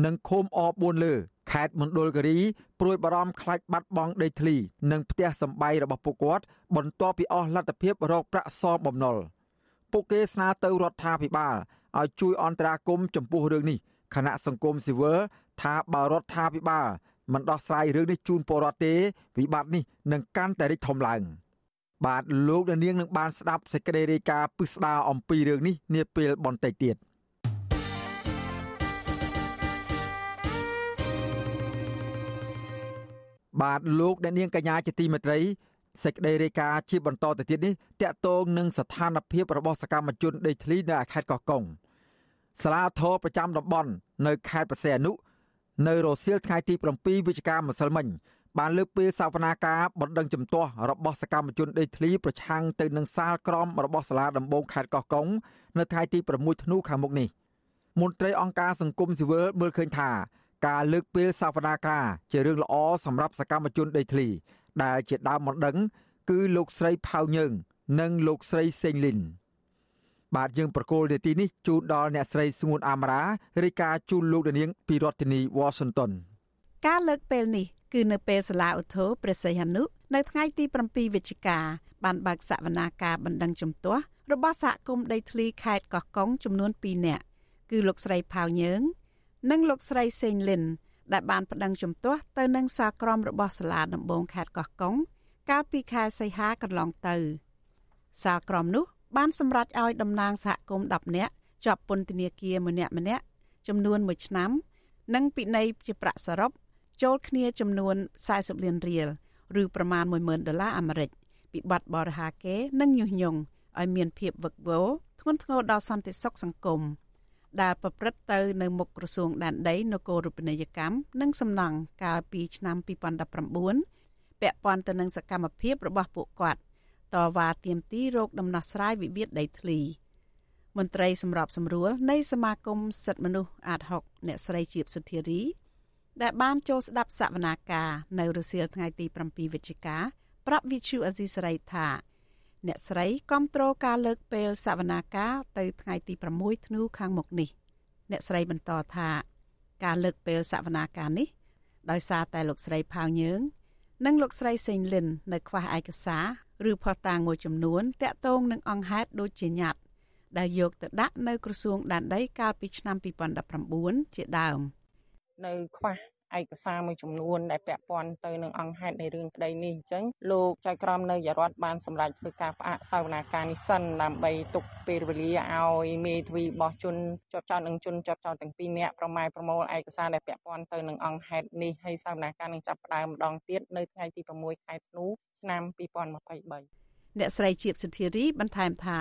និងឃុំអ4លើ ខេត្តមណ្ឌលគិរីព្រួយបារម្ភខ្លាចបាត់បង់ដីធ្លី និងផ្ទះសម្បែងរបស់ពួកគាត់ បន្ទាប់ពីអស់លទ្ធភាពរកប្រាក់សងបំណុលពួកគេស្នើទៅរដ្ឋាភិបាលឲ្យជួយអន្តរាគមន៍ចំពោះរឿងនេះគណៈសង្គមស៊ីវិលថាបើរដ្ឋាភិបាលមិនដោះស្រាយរឿងនេះជូនពលរដ្ឋទេវិបត្តិនេះនឹងកាន់តែរីកធំឡើង បាទលោកនាងនឹងបានស្ដាប់សេចក្តីរាយការណ៍ពិស្ដារអំពីរឿងនេះនាពេលបន្តិចទៀត បាទលោកអ្នកនាងកញ្ញាជាទីមេត្រីសេចក្តីរាយការណ៍ជាបន្តទៅទៀតនេះតកតងនឹងស្ថានភាពរបស់សកម្មជនដេកធ្លីនៅខេត្តកោះកុងសាលាធរប្រចាំតំបន់នៅខេត្តប្រសេអនុនៅរសៀលថ្ងៃទី7វិច្ឆិកាម្សិលមិញបានលើកពេលសវនាការបណ្ដឹងជំទាស់របស់សកម្មជនដេកធ្លីប្រឆាំងទៅនឹងសាលក្រមរបស់សាលាដំបងខេត្តកោះកុងនៅថ្ងៃទី6ធ្នូខាងមុខនេះមន្ត្រីអង្គការសង្គមស៊ីវិលមើលឃើញថា ការលើកពេលសវនាការជារឿងល្អសម្រាប់សកម្មជនដេកធ្លី ដែលជាដើមបណ្ដឹង គឺលោកស្រីផៅញើង និងលោកស្រីសេងលីនបាទយើងប្រកូលនាទីនេះជូនដល់អ្នកស្រីស្ងួនអាមរារាយការណ៍ជូនលោកនាងពីរដ្ឋធានី Washington ការលើកពេលនេះគឺនៅពេលសាលាឧទ្ធរព្រះសីហនុនៅថ្ងៃទី7វិច្ឆិកាបានបើកសវនាការបណ្ដឹងជំទាស់របស់សហគមន៍ដីធ្លីខេត្តកោះកុងចំនួន2នាក់គឺលោកស្រីផៅញើង និងលោកស្រីសេងលិនដែលបានប្តឹងជំទាស់ទៅនឹងសាក្រមរបស់សាលាដំបងខេត្តកោះកុងកាលពីខែសីហាកន្លងទៅ សាលក្រមនោះ បានសម្រេចឲ្យតំណាងសហគមន៍10នាក់ជាប់ពន្ធនាគារម្នាក់ម្នាក់ចំនួន1ឆ្នាំ និងពិន័យជាប្រាក់សរុបចូលគ្នាចំនួន40លានរៀលឬប្រមាណ10000ដុល្លារអាមេរិកពីបទបរិហាកេនិងញុះញង់ឲ្យមានភាពវឹកវរធ្ងន់ធ្ងរដល់សន្តិសុខសង្គម ដែលប្រព្រឹត្តទៅនៅមុខក្រសួងដែនដីនគររូបនីយកម្មនិងសំណង់កាលពីឆ្នាំ2019ពាក់ព័ន្ធទៅនឹងសកម្មភាពរបស់ពួកគាត់តវ៉ាទាមទាររោគដំណោះស្រាយវិវាទដីធ្លីមន្ត្រីសម្របសម្រួលនៃសមាគមសិទ្ធិមនុស្សអាត6អ្នកស្រីជាបសុធារី ដែលបានចូលស្ដាប់សវនាការនៅរសៀលថ្ងៃទី7វិច្ឆិកាប្រាប់វិទ្យុអេស៊ីសរ៉ៃថា អ្នកស្រីគាំទ្រការលើកពេលសវនាការទៅថ្ងៃទី6ធ្នូខាងមុខនេះអ្នកស្រីបន្តថាការលើកពេលសវនាការនេះ ដោយសារតែលោកស្រីផៅញើង និងលោកស្រីសេងលិន នៅខ្វះឯកសារឬផុសតាងមួយចំនួនតាក់ទងនឹងអង្គហេតុដូចជាញត្តិដែលយកទៅដាក់នៅក្រសួងដែនដីកាលពីឆ្នាំ2019ជាដើមនៅខ្វះ ឯកសារមួយចំនួនដែលពាក់ព័ន្ធទៅនឹងអង្គហេតុនៃរឿងក្តីនេះអញ្ចឹងលោកចៅក្រមនៅយរដ្ឋបានសម្រេចធ្វើការផ្អាកសវនាការនេះសិនដើម្បីទុកពេលវេលាឲ្យមេធាវីរបស់ជនជាប់ចោតនិងជនជាប់ចោតទាំងពីរនាក់ប្រម៉ែប្រមូលឯកសារដែលពាក់ព័ន្ធទៅនឹងអង្គហេតុនេះហើយសវនាការនឹងចាប់ផ្ដើមម្ដងទៀតនៅថ្ងៃទី6ខែធ្នូឆ្នាំ2023អ្នកស្រីជាបសុធារីបន្ថែមថា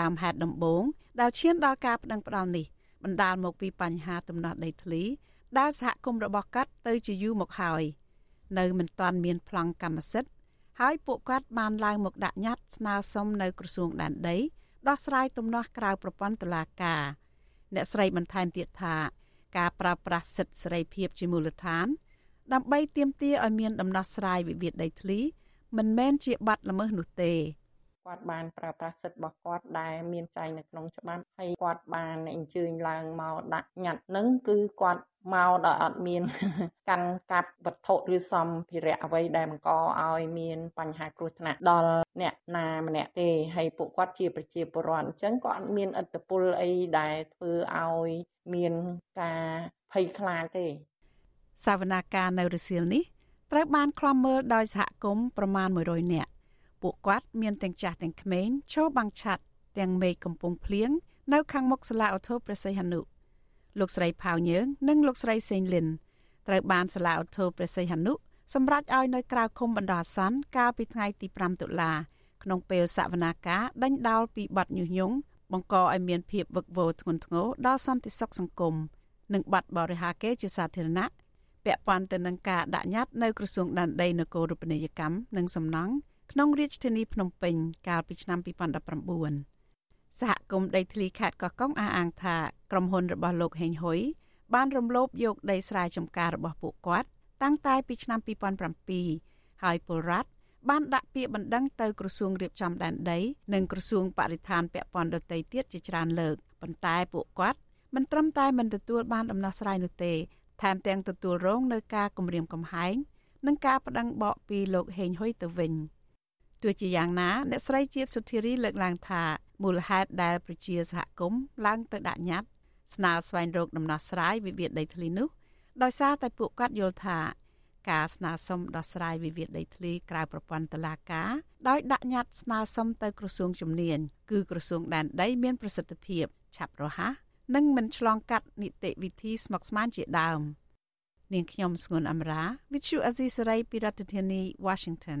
ដើមហេតុដំបូងដែលឈានដល់ការប្តឹងផ្តល់នេះបណ្ដាលមកពីបញ្ហាទំនាស់ដីធ្លី ដែលសហគមន៍របស់គាត់ទៅជាយូរមកហើយនៅមិនទាន់មានប្លង់កម្មសិទ្ធិហើយពួកគាត់បានឡើងមកដាក់ញត្តិស្នើសុំនៅក្រសួងដែនដីដោះស្រាយទំនាស់ក្រៅប្រព័ន្ធតុលាការអ្នកស្រីបន្ថែមទៀតថាការប្រើប្រាស់សិទ្ធិសេរីភាពជាមូលដ្ឋាន ដើម្បីទាមទារឲ្យមានដំណោះស្រាយវិវាទដីធ្លីមិនមែនជាបាត់ល្មើសនោះទេ គាត់បានប្រើប្រាស់សិទ្ធិរបស់គាត់ដែលមានចែងនៅក្នុងច្បាប់ហើយគាត់បានអញ្ជើញឡើងមកដាក់ញត្តិនឹងគឺគាត់មកដោយអត់មានកាន់កាប់វត្ថុឬសម្ភារៈអ្វីដែលបង្កឲ្យមានបញ្ហាគ្រោះថ្នាក់ដល់អ្នកណាម្នាក់ទេហើយពួកគាត់ជាប្រជាពលរដ្ឋអញ្ចឹងក៏អត់មានឥទ្ធិពលអីដែលធ្វើឲ្យមានការភ័យខ្លាចទេសវនាការនៅរសៀលនេះត្រូវបានខ្លំមើលដោយសហគមន៍ប្រមាណ100នាក់ ពួកគាត់មានទាំងចាស់ទាំងក្មេងឈរបាំងឆ័ត្រទាំងមេឃកំពុងភ្លៀងនៅខាងមុខសាលាឧទ្ធរព្រះសីហនុលោកស្រីផៅញើងនិងលោកស្រីសេងលិនត្រូវបានសាលាឧទ្ធរព្រះសីហនុសម្រេចឲ្យនៅក្រៅឃុំបណ្ដោះអាសន្នកាលពីថ្ងៃទី5តុលាក្នុងពេលសវនាការដេញដោលពីបទញុះញង់បង្កឲ្យមានភាពវឹកវរធ្ងន់ធ្ងរដល់សន្តិសុខសង្គមនិងបាត់បរិហាកេជាសាធារណៈពាក់ព័ន្ធទៅនឹងការដាក់ញត្តិនៅក្រសួងដែនដីនគររូបនីយកម្មនិងសំណង់ ក្នុងរាជធានីភ្នំពេញកាលពីឆ្នាំ2019សហគមន៍ដីធ្លីខេត្តកោះកុងអះអាងថាក្រុមហ៊ុនរបស់លោកហេងហ៊ុយបានរំលោភយកដីស្រែចម្ការរបស់ពួកគាត់តាំងតែពីឆ្នាំ2007ហើយពលរដ្ឋបានដាក់ពាក្យបណ្ដឹងទៅក្រសួងរៀបចំដែនដីនិងក្រសួងបរិស្ថានពាក់ព័ន្ធដទៃទៀតជាច្រើនលើកប៉ុន្តែពួកគាត់មិនត្រឹមតែមិនទទួលបានដំណោះស្រាយនោះទេថែមទាំងទទួលរងនឹងការគំរាមកំហែងនិងការប្តឹងបកពីលោកហេងហ៊ុយទៅវិញ ទោះជាយ៉ាងណាអ្នកស្រីជាសុធារីលើកឡើងថាមូលហេតុដែលប្រជាសហគមន៍ឡើងទៅដាក់ញត្តិស្នើស្វែងរកដំណោះស្រាយវិវាទដីធ្លីនោះដោយសារតែពួកគាត់យល់ថាការស្នើសុំដោះស្រាយវិវាទដីធ្លីក្រៅប្រព័ន្ធតុលាការដោយដាក់ញត្តិស្នើសុំទៅក្រសួងជំនាញគឺក្រសួងដែនដីមានប្រសិទ្ធភាពឆាប់រហ័សនិងមិនឆ្លងកាត់នីតិវិធីស្មុគស្មាញជាដើមនាងខ្ញុំស្ងួនអមរា Vithu Azisari ពីរដ្ឋធានី Washington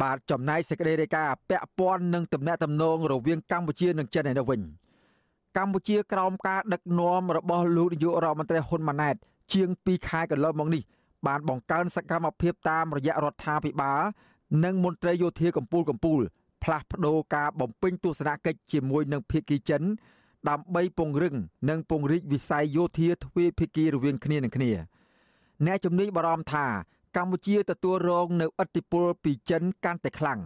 បាទចំណែកសេចក្តីរាយការណ៍ពាក់ព័ន្ធនឹងទំនាក់ទំនងរវាងកម្ពុជានិងចិនឯនោះវិញកម្ពុជាក្រោមការដឹកនាំរបស់លោកនាយករដ្ឋមន្ត្រីហ៊ុនម៉ាណែត ជាង2ខែកន្លងមកនេះបានបង្កើនសកម្មភាពតាមរយៈរដ្ឋាភិបាលនិងមន្ត្រីយោធាកម្ពុជាកម្ពុជាផ្លាស់ប្តូរការបំពេញទស្សនកិច្ចជាមួយនឹងភៀកគីចិន ដើម្បីពង្រឹងនិងពង្រីកវិស័យយោធាទ្វេភាគីរវាងគ្នានឹងគ្នា អ្នកជំនាញបារម្ភថា កម្ពុជាទទួលរងនៅឥទ្ធិពលពីចិនកាន់តែខ្លាំង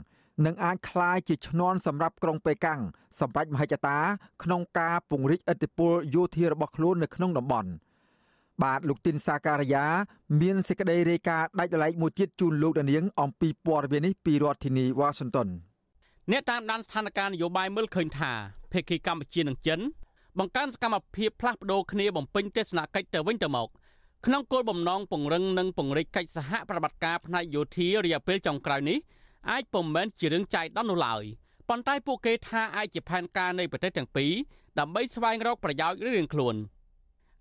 និងអាចคล้ายជាឈ្នន់សម្រាប់ក្រុងប៉េកាំងសម្រាប់មហិច្ឆតា ក្នុងការពង្រីកឥទ្ធិពលយោធារបស់ខ្លួននៅក្នុងតំបន់បាទលោកទីនសាការីយ៉ាមានសេចក្តីរាយការណ៍ដាច់ដライមួយទៀតជូនលោកដានៀងអំពីព័ត៌មាននេះពីរដ្ឋធានីវ៉ាស៊ីនតោនអ្នកតាមដានស្ថានភាពនយោបាយមើលឃើញថាភេកីកម្ពុជានិងចិនបង្កើនសកម្មភាពផ្លាស់ប្ដូរគ្នាបំពេញទស្សនកិច្ចទៅវិញទៅមក ក្នុងគោលបំណងពង្រឹងនិងពង្រីកកិច្ចសហប្រតិបត្តិការផ្នែកយោធារយៈពេលចុងក្រោយនេះអាចពុំមែនជារឿងចៃដន្យនោះឡើយប៉ុន្តែពួកគេថាអាចជាផែនការនៃប្រទេសទាំងពីរដើម្បីស្វែងរកប្រយោជន៍រៀងៗខ្លួន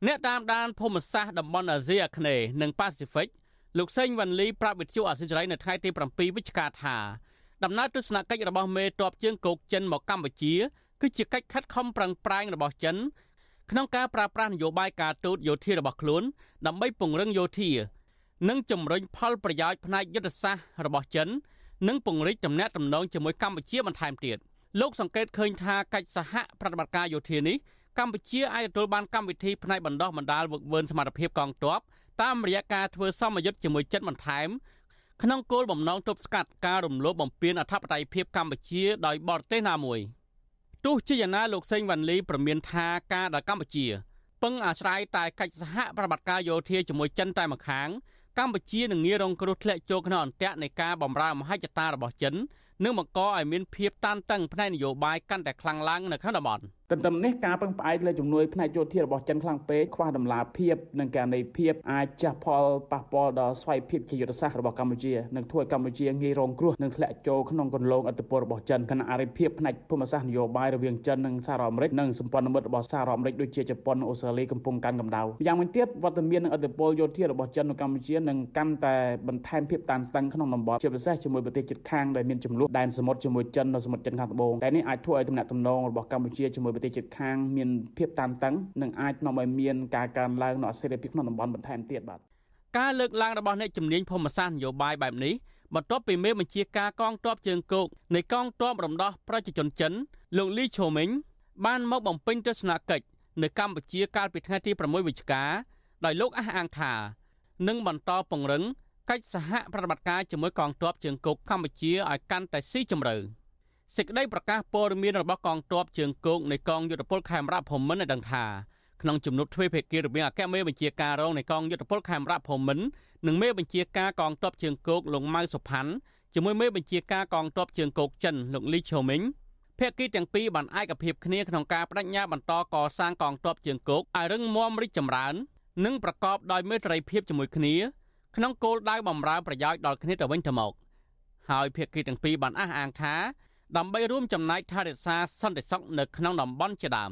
អ្នកតាមដានភូមិសាស្ត្រតំបន់អាស៊ីអាគ្នេយ៍និងប៉ាស៊ីហ្វិកលោកសេងវ៉ាន់លីប្រាប់វិទ្យុអាស៊ីសេរីនៅថ្ងៃទី7វិច្ឆិកាថាដំណើរទស្សនកិច្ចរបស់មេតបជើងគោកចិនមកកម្ពុជាគឺជាកិច្ចខិតខំប្រឹងប្រែងរបស់ចិន ក្នុងការប្រើប្រាស់នយោបាយការទូតយោធារបស់ខ្លួនដើម្បីពង្រឹងយោធា និងជំរុញផលប្រយោជន៍ផ្នែកយុទ្ធសាស្ត្ររបស់ចិននិងពង្រីកទំនាក់ទំនងជាមួយកម្ពុជាបន្ថែមទៀតលោកសង្កេតឃើញថាកិច្ចសហប្រតិបត្តិការយោធានេះកម្ពុជាអាចទទួលបានកម្មវិធីផ្នែកបណ្ដោះបណ្ដាលវឹកវើសមត្ថភាពកងទ័ពតាមរយៈការធ្វើសមយុទ្ធជាមួយចិនបន្ថែមក្នុងគោលបំណងទប់ស្កាត់ការរំលោភបំពានអធិបតេយ្យភាពកម្ពុជាដោយបរទេសណាមួយ។ ទោះជាយ៉ាងណាលោកសេងវ៉ាន់លីប្រមានថាការដែលកម្ពុជាពឹងអាស្រ័យតែកិច្ចសហប្រតិបត្តិការយោធាជាមួយចិនតែម្ខាងកម្ពុជានឹងងាយរងគ្រោះធ្លាក់ចូលក្នុងអន្ទាក់នៃការបម្រើមហិច្ឆតារបស់ចិននិងបង្កឲ្យមានភាពតានតឹងផ្នែកនយោបាយកាន់តែខ្លាំងឡើងនៅក្នុងតំបន់ទន្ទឹមនេះការពឹងផ្អែកលើជំនួយផ្នែកយោធារបស់ចិនខ្លាំងពេកខ្វះដំណាភាពនិងករណីភាពអាចចាស់ផលប៉ះពាល់ដល់ស្វ័យភាពជាយុទ្ធសាស្ត្ររបស់កម្ពុជានិងធ្វើឲ្យកម្ពុជាងាយរងគ្រោះនិងធ្លាក់ចូលក្នុងគន្លងឥទ្ធិពលរបស់ចិនគណៈអរិភាពផ្នែកភូមិសាស្ត្រនយោបាយរវាងចិននិងសហរដ្ឋអាមេរិកនិងសម្ព័ន្ធមិត្តរបស់សហរដ្ឋអាមេរិកដូចជាជប៉ុនអូស្ត្រាលីកំពុងកាន់កម្ដៅយ៉ាងវិញទៀតវត្តមាននិងឥទ្ធិពលយោធារបស់ចិននៅកម្ពុជានឹងកាន់តែបន្ថែមភាពតានតឹងក្នុងតំបន់ជាពិសេសជាមួយប្រទេសជិតខាងដែលមានចំនួនដែនសមុទ្រជាមួយចិននៅសមុទ្រចិនខាងត្បូងតែនេះអាចធ្វើឲ្យទំនាក់ទំនងរបស់កម្ពុជាជាមួយប្រទេសជិតខាងមានភាពតានតឹងនិងអាចនាំឲ្យមានការកើនឡើងនៃអស្ថិរភាពក្នុងតំបន់បន្ថែមទៀតបាទការលើកឡើងរបស់អ្នកជំនាញភូមិសាស្ត្រនយោបាយបែបនេះបន្ទាប់ពីមេបញ្ជាការកងទ័ពជើងគោកនៃកងទ័ពរំដោះប្រជាជនចិនលោកលីឈូមិញបានមកបំពេញទស្សនកិច្ចនៅកម្ពុជាកាលពីថ្ងៃទី6វិច្ឆិកាដោយលោកអះអាងថានឹងបន្តពង្រឹងកិច្ចសហប្រតិបត្តិការជាមួយកងទ័ពជើងគោកកម្ពុជាឲ្យកាន់តែស៊ីជម្រៅ សេចក្តីប្រកាសព័ត៌មានរបស់កងទ័ពជើងគោកនៃកងយុទ្ធពលខេមរៈភូមិន្ទបានដឹងថាក្នុងជំនួបទ្វេភាគីរវាងអគ្គមេបញ្ជាការរងនៃកងយុទ្ធពលខេមរៈភូមិន្ទនិងមេបញ្ជាការកងទ័ពជើងគោកលោកម៉ៅសុផាន់ជាមួយមេបញ្ជាការកងទ័ពជើងគោកចិនលោកលីឈូមិញភាគីទាំងពីរបានឯកភាពគ្នាក្នុងការបដិញ្ញាបន្តកសាងកងទ័ពជើងគោកឲ្យរឹងមាំរីកចម្រើន និងប្រកបដោយមេត្រីភាពជាមួយគ្នាក្នុងគោលដៅបម្រើប្រយោជន៍ដល់គ្នាទៅវិញទៅមក ហើយភាគីទាំងពីរបានអះអាងថា ដើម្បីរួមចំណែកថែរក្សាសន្តិសុខនៅក្នុងតំបន់ជាដើម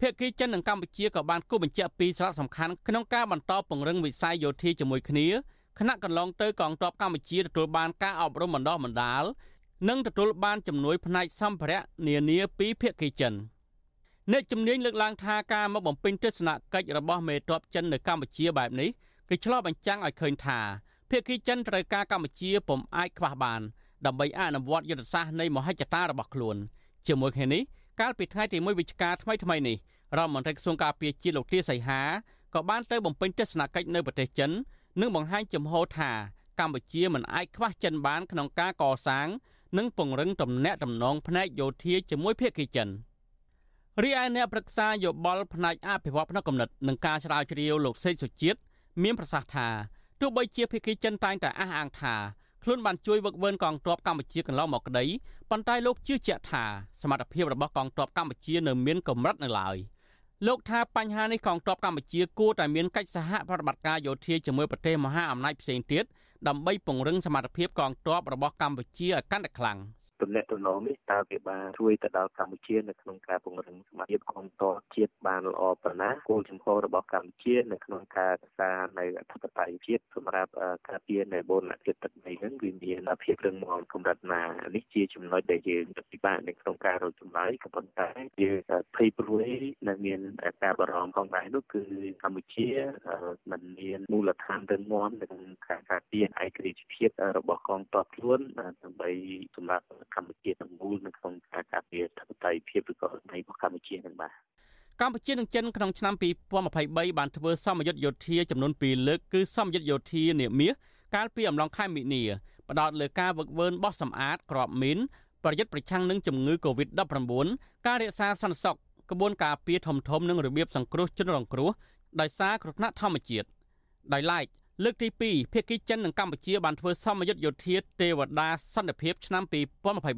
ភាគីចិននិងកម្ពុជាក៏បានគូបញ្ជាក់ពីសារៈសំខាន់ក្នុងការបន្តពង្រឹងវិស័យយោធាជាមួយគ្នាខណៈកន្លងទៅកងទ័ពកម្ពុជាទទួលបានការអប់រំបណ្ដុះបណ្ដាលនិងទទួលបានជំនួយផ្នែកសម្ភារៈនានាពីភាគីចិនអ្នកជំនាញលើកឡើងថាការមកបំពេញទស្សនកិច្ចរបស់មេទ័ពចិននៅកម្ពុជាបែបនេះគឺឆ្លុះបញ្ចាំងឲ្យឃើញថាភាគីចិនត្រូវការកម្ពុជាពុំអាចខ្វះបាន ដើម្បីអនុវត្តយុទ្ធសាស្ត្រនៃមហិច្ឆតារបស់ខ្លួនជាមួយគ្នានេះកាលពីថ្ងៃទី1វិច្ឆិកាថ្មីថ្មីនេះរដ្ឋមន្ត្រីក្រសួងការពារជាតិលោកទាសីហាក៏បានទៅបំពេញទស្សនកិច្ចនៅប្រទេសចិននិងបង្ហាញចំហថាកម្ពុជាមិនអាចខ្វះចិនបានក្នុងការកសាង និងពង្រឹងទំនាក់ទំនងផ្នែកយោធាជាមួយភាគីចិនរីឯអ្នកប្រឹក្សាយោបល់ផ្នែកអភិវឌ្ឍផ្នែកកំណត់និងការស្រាវជ្រាវលោកសេកសុជាតិមានប្រសាសន៍ថាទោះបីជាភាគីចិនតែងតែអះអាងថា ខ្លួនបានជួយវឹកវើកងទ័ពកម្ពុជាកន្លងមកក្តីប៉ុន្តែលោកជឿជាក់ថាសមត្ថភាពរបស់កងទ័ពកម្ពុជានៅមានកម្រិតនៅឡើយលោកថាបញ្ហានេះកងទ័ពកម្ពុជាគួរតែមានកិច្ចសហប្រតិបត្តិការយោធាជាមួយប្រទេសមហាអំណាចផ្សេងទៀតដើម្បីពង្រឹងសមត្ថភាពកងទ័ពរបស់កម្ពុជាឲ្យកាន់តែខ្លាំង។ ទំនាក់ទំនងនេះតើវាបានជួយទៅដល់កម្ពុជានៅក្នុងការពង្រឹងសមត្ថភាពកងទ័ពជាតិបានល្អប៉ុណ្ណាគោលចំហរបស់កម្ពុជានៅក្នុងការរក្សានៅអធិបតេយ្យភាពសម្រាប់ការពារនៅបូរណភាពទឹកដីហ្នឹងវាមានភាពរឹងមាំកម្រិតណានេះជាចំណុចដែលយើងពិបាកនៅក្នុងការរកចម្លើយក៏ប៉ុន្តែយើងភ័យព្រួយនៅមានការបារម្ភផងដែរនោះគឺកម្ពុជាមិនមានមូលដ្ឋានរឹងមាំក្នុងការការពារឯករាជ្យភាពរបស់កងទ័ពខ្លួនដើម្បីសម្រាប់កម្ពុជាទាំងមូលនៅក្នុងការការពារធិបតេយ្យភាពឬក៏នៃរបស់កម្ពុជានឹងបាទកម្ពុជានិងចិនក្នុងឆ្នាំ2023បានធ្វើសមយុទ្ធយោធាចំនួន2លើកគឺសមយុទ្ធយោធានាមាសកាលពីអំឡុងខែមិនិនាផ្ដោតលើការវឹកវើបោះសម្អាតក្របមីនប្រយុទ្ធប្រឆាំងនឹងជំងឺ Covid-19 ការរក្សាសន្តិសុខក្បួនការពារធំធំនិងរបៀបសង្គ្រោះជនរងគ្រោះដោយសារគ្រោះថ្នាក់ធម្មជាតិដោយឡែក លើកទី2ភាគីចិននិងកម្ពុជាបានធ្វើសមយុទ្ធយោធាទេវតាសន្តិភាពឆ្នាំ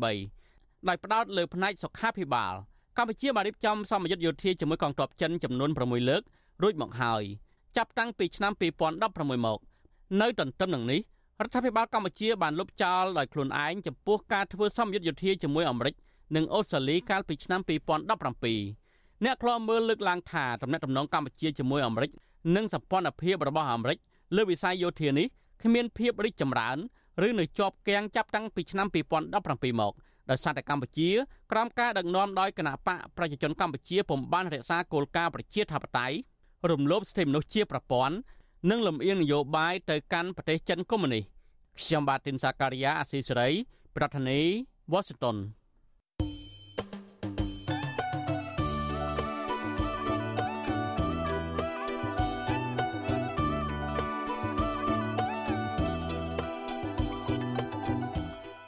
2023ដោយផ្ដោតលើផ្នែកសុខាភិបាលកម្ពុជាបានរៀបចំសមយុទ្ធយោធាជាមួយកងទ័ពចិនចំនួន6លើករួចមកហើយចាប់តាំងពីឆ្នាំ2016មក នៅទន្ទឹមនឹងនេះរដ្ឋាភិបាលកម្ពុជាបានលុបចោលដោយខ្លួនឯងចំពោះការធ្វើសមយុទ្ធយោធាជាមួយអាមេរិកនិងអូស្ត្រាលីកាលពីឆ្នាំ2017អ្នកខ្លោមើលលើកឡើងថាតំណែងតំណងកម្ពុជាជាមួយអាមេរិកនិងសម្ព័ន្ធភាពរបស់អាមេរិក លើវិស័យយោធានេះគ្មានភាពរីកចម្រើនឬនៅជាប់គាំងចាប់តាំងពីឆ្នាំ2017មកដោយសារតែកម្ពុជាក្រោមការដឹកនាំដោយគណៈបកប្រជាជនកម្ពុជាពុំបានរក្សាគោលការណ៍ប្រជាធិបតេយ្យរំលោភសិទ្ធិមនុស្សជាប្រព័ន្ធនិងលំអៀងនយោបាយទៅកាន់ប្រទេសចិនកុម្មុយនីសខ្ញុំបាទទីនសាការីយ៉ាអស៊ីសេរី ប្រធានាធិបតី Washington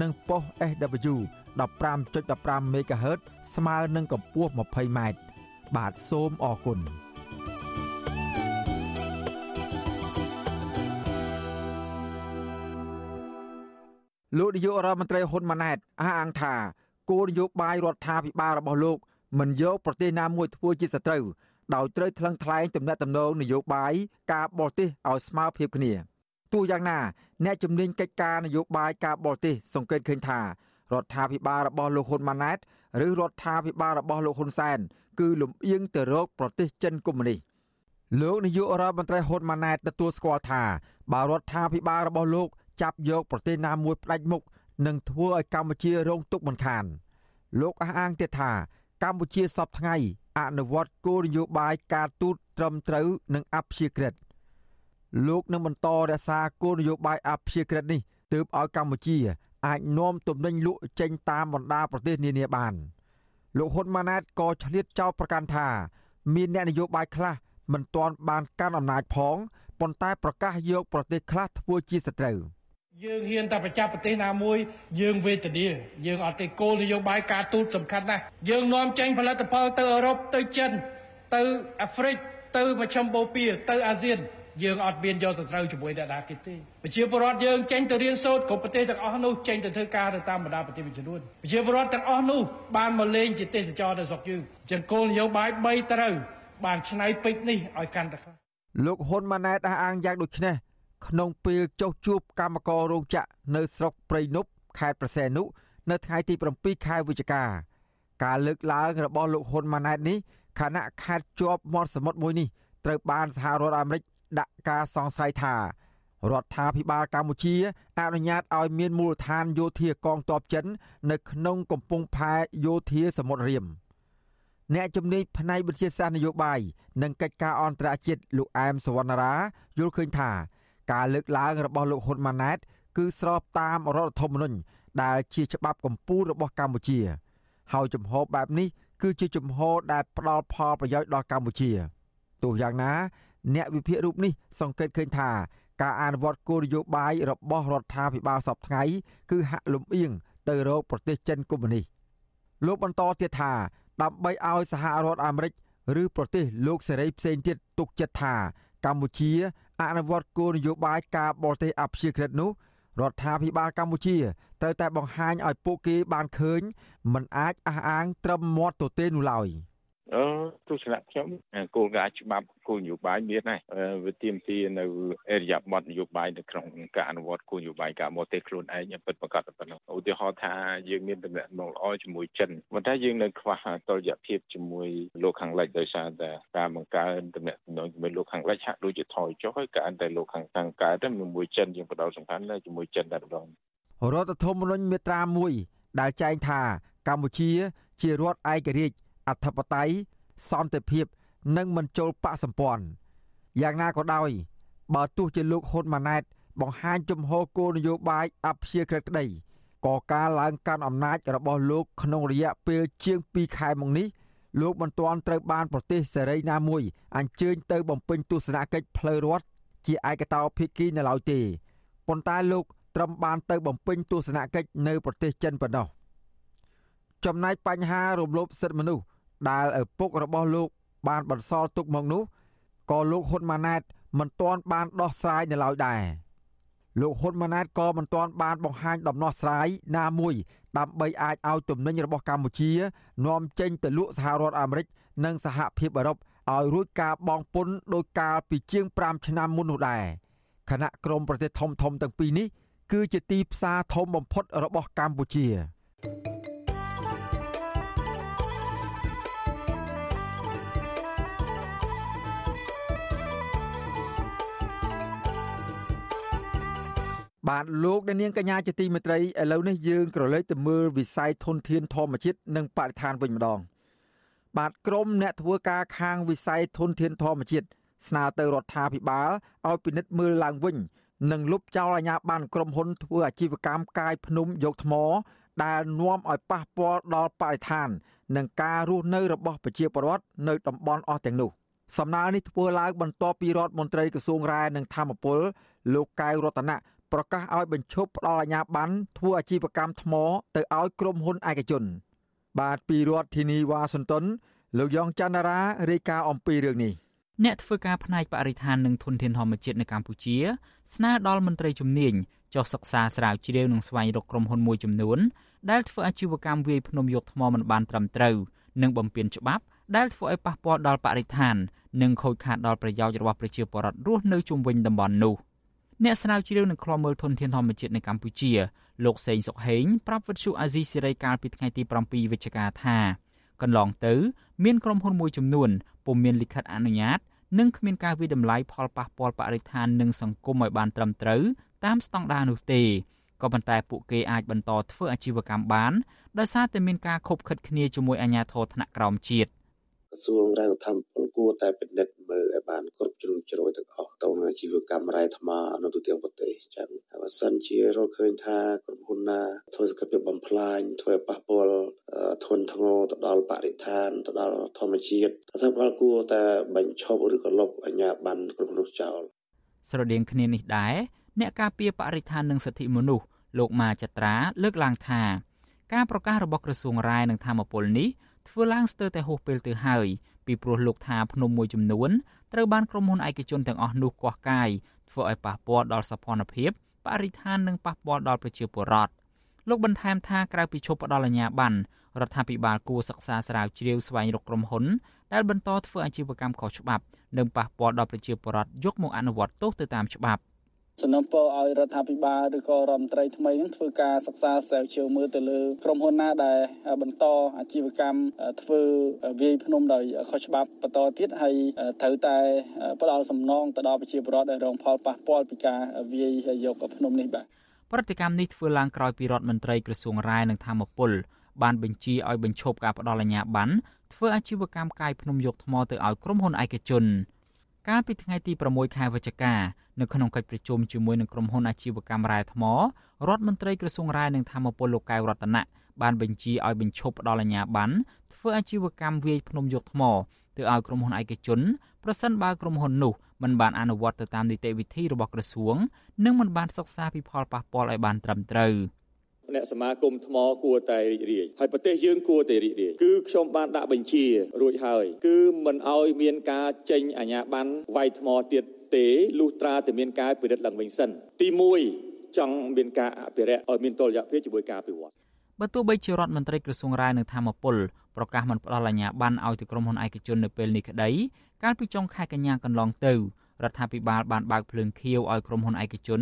និងប៉ុស SW 15.15 MHz ស្មើនឹងកម្ពស់ 20m បាទសូមអរគុណលោកនាយករដ្ឋមន្ត្រីហ៊ុនម៉ាណែតអះអាងថាគោលនយោបាយរដ្ឋាភិបាលរបស់លោកមិនយកប្រទេសណាមួយធ្វើជាសត្រូវដោយត្រូវថ្លឹងថ្លែងទំនាក់ទំនងនយោបាយការបរទេសឲ្យស្មើភាពគ្នា ទោះយ៉ាងណាអ្នកជំនាញកិច្ចការនយោបាយការបរទេសសង្កេតឃើញថារដ្ឋាភិបាលរបស់លោកហ៊ុនម៉ាណែតឬរដ្ឋាភិបាលរបស់លោកហ៊ុនសែនគឺលំអៀងទៅរកប្រទេសចិនកុម្មុយនីសលោកនាយករដ្ឋមន្ត្រីហ៊ុនម៉ាណែតទទួលស្គាល់ថាបើរដ្ឋាភិបាលរបស់លោកចាប់យកប្រទេសណាមួយផ្ដាច់មុខនឹងធ្វើឲ្យកម្ពុជារងទុក្ខមិនខាន លោកអះអាងទៀតថាកម្ពុជាសពថ្ងៃអនុវត្តគោលនយោបាយការទូតត្រឹមត្រូវនិងអព្យាក្រឹត លោកនឹងបន្តរក្សាគោលនយោបាយអព្យាក្រឹតនេះទើបឲ្យកម្ពុជា អាចនាំទំនិញលក់ចេញតាមបណ្ដាប្រទេសនានាបានលោកហ៊ុនម៉ាណែតក៏ឆ្លៀតចោទប្រកាន់ថា មានអ្នកនយោបាយខ្លះមិនទាន់បានកាន់អំណាចផងប៉ុន្តែប្រកាសយកប្រទេសខ្លះធ្វើជាសត្រូវ។យើងហ៊ានតែប្រចាំប្រទេសណាមួយយើងវេទនាយើងអត់ទេគោលនយោបាយការទូតសំខាន់ណាស់យើងនាំចេញផលិតផលទៅអឺរ៉ុបទៅចិនទៅអាហ្វ្រិកទៅមជ្ឈមបូព៌ាទៅអាស៊ាន យើងអត់មានយកសត្រូវជាមួយអ្នកណាគេទេប្រជាពលរដ្ឋយើងចេញទៅរៀនសូត្រគ្រប់ប្រទេសទាំងអស់នោះចេញទៅធ្វើការទៅតាមបណ្ដាប្រទេសមួយចំនួនប្រជាពលរដ្ឋទាំងអស់នោះបានមកលេងជាទេសចរនៅស្រុកយើងចឹងគោលនយោបាយ3ត្រូវបានឆ្នៃពេជ្រនេះឲ្យកាន់តែខ្លាំងលោកហ៊ុនម៉ាណែតអះអាងយ៉ាងដូចនេះក្នុងពេលចុះជួបកម្មកររោងចក្រនៅស្រុកព្រៃនប់ខេត្តប្រសែនុនៅថ្ងៃទី7ខែវិច្ឆិកាការលើកឡើងរបស់លោកហ៊ុនម៉ាណែតនេះខណៈខេត្តជាប់មាត់សមុទ្រមួយនេះត្រូវបានសហរដ្ឋអាមេរិក ដាក់ការសង្ស័យថារដ្ឋាភិបាលកម្ពុជាអនុញ្ញាតឲ្យមានមូលដ្ឋានយោធាកងទ័ពចិន នៅក្នុងកំពង់ផែយោធាសមុទ្ររៀមអ្នកជំនាញផ្នែកវិទ្យាសាស្ត្រនយោបាយនិងកិច្ចការអន្តរជាតិលោកអែមសវណ្ណារាយល់ឃើញថាការលើកឡើងរបស់លោកហ៊ុនម៉ាណែត គឺស្របតាមរដ្ឋធម្មនុញ្ញដែលជាច្បាប់កម្ពុជារបស់កម្ពុជា ហើយជំហរបែបនេះគឺជាជំហរដែលផ្ដល់ផលប្រយោជន៍ដល់កម្ពុជាទោះយ៉ាងណា អ្នកវិភាគរូបនេះសង្កេតឃើញថាការអនុវត្តគោលនយោបាយរបស់រដ្ឋាភិបាលសពថ្ងៃគឺហាក់លំអៀងទៅរកប្រទេសចិនកុម្មុយនីសលោកបន្តទៀតថាដើម្បីឲ្យសហរដ្ឋអាមេរិកឬប្រទេសលោកសេរីផ្សេងទៀតទុកចិត្តថាកម្ពុជាអនុវត្តគោលនយោបាយការបរទេសអព្យាក្រឹតនោះរដ្ឋាភិបាលកម្ពុជាត្រូវតែបង្ហាញឲ្យពួកគេបានឃើញមិនអាចអះអាងត្រឹមមាត់ទទេនោះឡើយ។ អឺទស្សនៈខ្ញុំគោលការណ៍ច្បាប់គោលនយោបាយមានហើយវាទាមទារនៅអេរិយាប័ត្រនយោបាយនៅក្នុងការអនុវត្តគោលនយោបាយការបរទេសខ្លួនឯងពិតប្រាកដប៉ុណ្ណោះឧទាហរណ៍ថាយើងមានតំណែងមកល្អជាមួយចិនប៉ុន្តែយើងនៅខ្វះតុល្យភាពជាមួយលោកខាងលិចដោយសារតែការបង្កើនតំណែងជាមួយលោកខាងលិចហាក់ដូចជាថយចុះហើយកើតែលោកខាងខាងកើតតែជាមួយចិនយើងបដោតសំខាន់នៅជាមួយចិនតែម្ដងរដ្ឋធម្មនុញ្ញមាត្រា1ដែលចែងថាកម្ពុជាជារដ្ឋឯករាជ្យ អធិបតេយ្យសន្តិភាព និងមិនចូលបកសម្ព័ន្ធយ៉ាងណាក៏ដោយបើទោះជាលោកហ៊ុនម៉ាណែត បង្ហាញជំហរគោលនយោបាយអព្យាក្រឹតក្តីក៏ការឡើងកាន់អំណាចរបស់លោកក្នុងរយៈពេលជាង2ខែមកនេះលោកមិនទាន់ត្រូវបានប្រទេសសេរីណាមួយអញ្ជើញទៅបំពេញទស្សនកិច្ចផ្លូវរដ្ឋជាឯកតោភាគីនៅឡើយទេប៉ុន្តែលោកត្រឹមបានទៅបំពេញទស្សនកិច្ចនៅប្រទេសចិនប៉ុណ្ណោះចំណែកបញ្ហារំលោភសិទ្ធិមនុស្ស ដែលឪពុករបស់លោកបានបន្សល់ទុកមកនោះក៏លោកហ៊ុនម៉ាណែតមិនទាន់បានដោះស្រាយនៅឡើយដែរលោកហ៊ុនម៉ាណែតក៏មិនទាន់បានបង្ហាញដំណោះស្រាយណាមួយដើម្បីអាចឲ្យទំនិញរបស់កម្ពុជានាំចេញទៅលក់សហរដ្ឋអាមេរិកនិងសហភាពអឺរ៉ុបឲ្យរួចការបង់ពន្ធដោយកាលពីជាង5ឆ្នាំមុននោះដែរខណៈក្រមប្រទេសធំធំទាំងពីរនេះគឺជាទីផ្សារធំបំផុតរបស់កម្ពុជា thank you បាទលោកអ្នកនាងកញ្ញាជាទីមេត្រីឥឡូវនេះយើងក្រឡេកទៅមើលវិស័យធនធានធម្មជាតិនិងបរិស្ថានវិញម្ដង បាទក្រមអ្នកធ្វើការខាងវិស័យធនធានធម្មជាតិស្នើទៅរដ្ឋាភិបាលឲ្យពិនិត្យមើលឡើងវិញនិងលុបចោលអាជ្ញាប័ណ្ណក្រុមហ៊ុនធ្វើអាជីវកម្មកាយភ្នំយកថ្ម ដែលនាំឲ្យប៉ះពាល់ដល់បរិស្ថាន និងការរស់នៅរបស់ប្រជាពលរដ្ឋនៅតំបន់អស់ទាំងនោះសំណើនេះធ្វើឡើងបន្ទាប់ពីរដ្ឋមន្ត្រីក្រសួងរ៉ែនិងធម្មពលលោកកៅរតនៈ ប្រកាសឲ្យបញ្ឈប់ផ្ដល់អាជ្ញាប័ណ្ណធ្វើអាជីវកម្មថ្មទៅឲ្យក្រុមហ៊ុនឯកជន បាទពីរដ្ឋធានីវ៉ាស៊ីនតោនលោកយ៉ងច័ន្ទរារាយការណ៍អំពីរឿងនេះអ្នកធ្វើការផ្នែកបរិស្ថាននិងធនធានធម្មជាតិនៅកម្ពុជា ស្នើដល់មន្ត្រីជំនាញចុះសិក្សាស្រាវជ្រាវនិងស្វែងរកក្រុមហ៊ុនមួយចំនួនដែលធ្វើអាជីវកម្មវាយភ្នំយកថ្មមិនបានត្រឹមត្រូវនិងបំពានច្បាប់ដែលធ្វើឲ្យប៉ះពាល់ដល់បរិស្ថាន និងខូចខាតដល់ប្រយោជន៍របស់ប្រជាពលរដ្ឋរស់នៅជុំវិញតំបន់នោះ អ្នកស្រាវជ្រាវនឹងឃ្លាំមើលធនធានធម្មជាតិនៅកម្ពុជាលោកសេងសុកហេងប្រាប់វិទ្យុអាស៊ីសេរីកាលពីថ្ងៃទី7វិច្ឆិកាថាកន្លងទៅ មានក្រុមហ៊ុនមួយចំនួនពុំមានលិខិតអនុញ្ញាតនិងគ្មានការវិដំឡៃផលប៉ះពាល់បរិស្ថាននិងសង្គមឲ្យបានត្រឹមត្រូវតាមស្តង់ដារនោះទេក៏ប៉ុន្តែពួកគេអាចបន្តធ្វើអាជីវកម្មបានដោយសារតែមានការខົບខិតគ្នាជាមួយអាជ្ញាធរថ្នាក់ក្រោមជាតិ ក្រសួងរ៉ែធម្មពលគួរតែពិនិត្យមើលឲ្យបានគ្រប់ជ្រុងជ្រោយទាំងអស់ទៅនឹងអាជីវកម្មរ៉ែថ្មនៅទូទាំងប្រទេសចឹងបើសិនជារកឃើញថាក្រុមហ៊ុនណាធ្វើសកម្មភាពបំផ្លាញធ្វើឲ្យប៉ះពាល់ធនធ្ងរទៅដល់បរិស្ថានទៅដល់ធម្មជាតិថាបើគួរតែបញ្ឈប់ឬក៏លុបអាជ្ញាប័ណ្ណក្រុមហ៊ុនចោលស្រដៀងគ្នានេះដែរអ្នកការពារបរិស្ថាននិងសិទ្ធិមនុស្សលោកម៉ាចត្រាលើកឡើងថាការប្រកាសរបស់ក្រសួងរាយនឹងធម្មពលនេះ ធ្វើឡើងស្ទើរតែហួសពេលទៅហើយពីព្រោះលោកថាភ្នំមួយចំនួនត្រូវបានក្រុមហ៊ុនឯកជនទាំងអស់នោះកោះកាយធ្វើឲ្យប៉ះពាល់ដល់សភនភាពបរិស្ថាននិងប៉ះពាល់ដល់ប្រជាពលរដ្ឋលោកបន្ថែមថាក្រៅពីឈប់ផ្ដល់អាជ្ញាប័ណ្ណរដ្ឋាភិបាលគួរសិក្សាស្រាវជ្រាវស្វែងរកក្រុមហ៊ុនដែលបន្តធ្វើអាជីវកម្មខុសច្បាប់និងប៉ះពាល់ដល់ប្រជាពលរដ្ឋយកមកអនុវត្តទោសទៅតាមច្បាប់ សំណពរឲ្យរដ្ឋាភិបាលឬក៏រដ្ឋមន្ត្រីថ្មីនឹងធ្វើការសិក្សាស្រាវជ្រាវមើលទៅលើក្រុមហ៊ុនណាដែលបន្តអាជីវកម្មធ្វើវាយភ្នំដោយខុសច្បាប់បន្តទៀតហើយត្រូវតែផ្ដល់សំណងទៅដល់ប្រជាពលរដ្ឋដែលរងផលប៉ះពាល់ពីការវាយយកភ្នំនេះបាទប្រតិកម្មនេះធ្វើឡើងក្រោយពីរដ្ឋមន្ត្រីក្រសួងរាយនិងធម្មពលបានបញ្ជាឲ្យបញ្ឈប់ការផ្ដល់អាជ្ញាប័ណ្ណធ្វើអាជីវកម្មកាយភ្នំយកថ្មទៅឲ្យក្រុមហ៊ុនឯកជន កាលពីថ្ងៃទី6ខែវិច្ឆិកានៅក្នុងកិច្ចប្រជុំជាមួយនឹងក្រុមហ៊ុនអាជីវកម្មរ៉ែថ្មរដ្ឋមន្ត្រីក្រសួងរ៉ែនិងធម្មពលលោកកៅរតនៈបានបញ្ជាឲ្យបញ្ឈប់ផ្ដល់អាជ្ញាប័ណ្ណធ្វើអាជីវកម្មវាយភ្នំយកថ្មទៅឲ្យក្រុមហ៊ុនឯកជនប្រសិនបើក្រុមហ៊ុននោះមិនបានអនុវត្តទៅតាមនីតិវិធីរបស់ក្រសួង និងមិនបានសិក្សាពីផលប៉ះពាល់ឲ្យបានត្រឹមត្រូវ។ អ្នកសមាគមថ្មគួរតែរីករាយហើយប្រទេសយើងគួរតែរីករាយគឺខ្ញុំបានដាក់បញ្ជារួចហើយ គឺមិនអោយមានការចេញអាជ្ញាប័ណ្ណវាយថ្មទៀតទេលុះត្រាតែមានការពិនិត្យឡើងវិញសិនទី1ចង់មានការអភិរក្សឲ្យមានតុល្យភាពជាមួយការអភិវឌ្ឍបើទោះបីជារដ្ឋមន្ត្រីក្រសួងរាយនឹងធម្មពលប្រកាសមិនផ្ដល់អាជ្ញាប័ណ្ណឲ្យទៅក្រុមហ៊ុនឯកជននៅពេលនេះក្តីកាលពីចុងខែកញ្ញាកន្លងទៅរដ្ឋាភិបាលបានបើកភ្លើងខៀវឲ្យក្រុមហ៊ុនឯកជន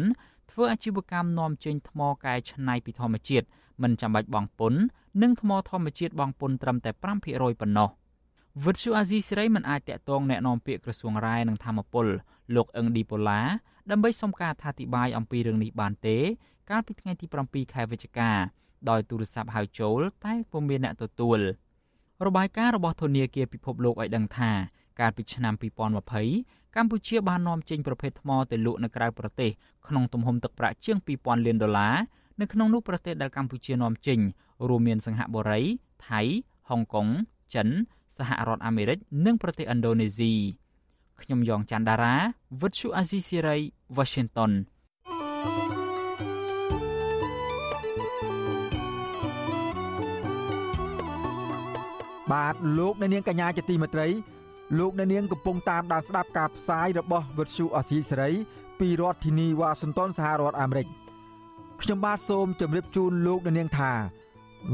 ធ្វើអាជីវកម្មនាំចេញថ្មកែច្នៃពីធម្មជាតិមិនចាំបាច់បង់ពន្ធនិងថ្មធម្មជាតិបង់ពន្ធត្រឹមតែ5%ប៉ុណ្ណោះវិទ្យុអាស៊ីសេរីមិនអាចតាក់ទងแนะនាំពាក្យក្រសួងរាយនិងធម្មពលលោកអឹងឌីប៉ូឡាដើម្បីសុំការអធិប្បាយអំពីរឿងនេះបានទេ កាលពីថ្ងៃទី7ខែវិច្ឆិកាដោយទូរស័ព្ទហៅចូលតែពុំមានអ្នកទទួលរបាយការណ៍របស់ធនាគារពិភពលោកឲ្យដឹងថាកាលពីឆ្នាំ2020 កម្ពុជាបាននាំចេញប្រភេទថ្មទៅលក់នៅក្រៅប្រទេសក្នុងទំហំទឹកប្រាក់ជាង2000លានដុល្លារនៅក្នុងនោះប្រទេសដែលកម្ពុជានាំចេញរួមមានសិង្ហបុរី ថៃហុងកុងចិន សហរដ្ឋអាមេរិកនិងប្រទេសឥណ្ឌូនេស៊ីខ្ញុំយ៉ងច័ន្ទដារាវិទ្យុអាស៊ីសេរី Washington បាទលោកអ្នកនាងកញ្ញាជាទីមេត្រី លោកអ្នកនាងកំពុងតាមដានស្ដាប់ការផ្សាយរបស់វិទ្យុអសីសេរីពីរដ្ឋធានីវ៉ាស៊ីនតោនសហរដ្ឋអាមេរិកខ្ញុំបាទសូមជម្រាបជូនលោកអ្នកនាងថា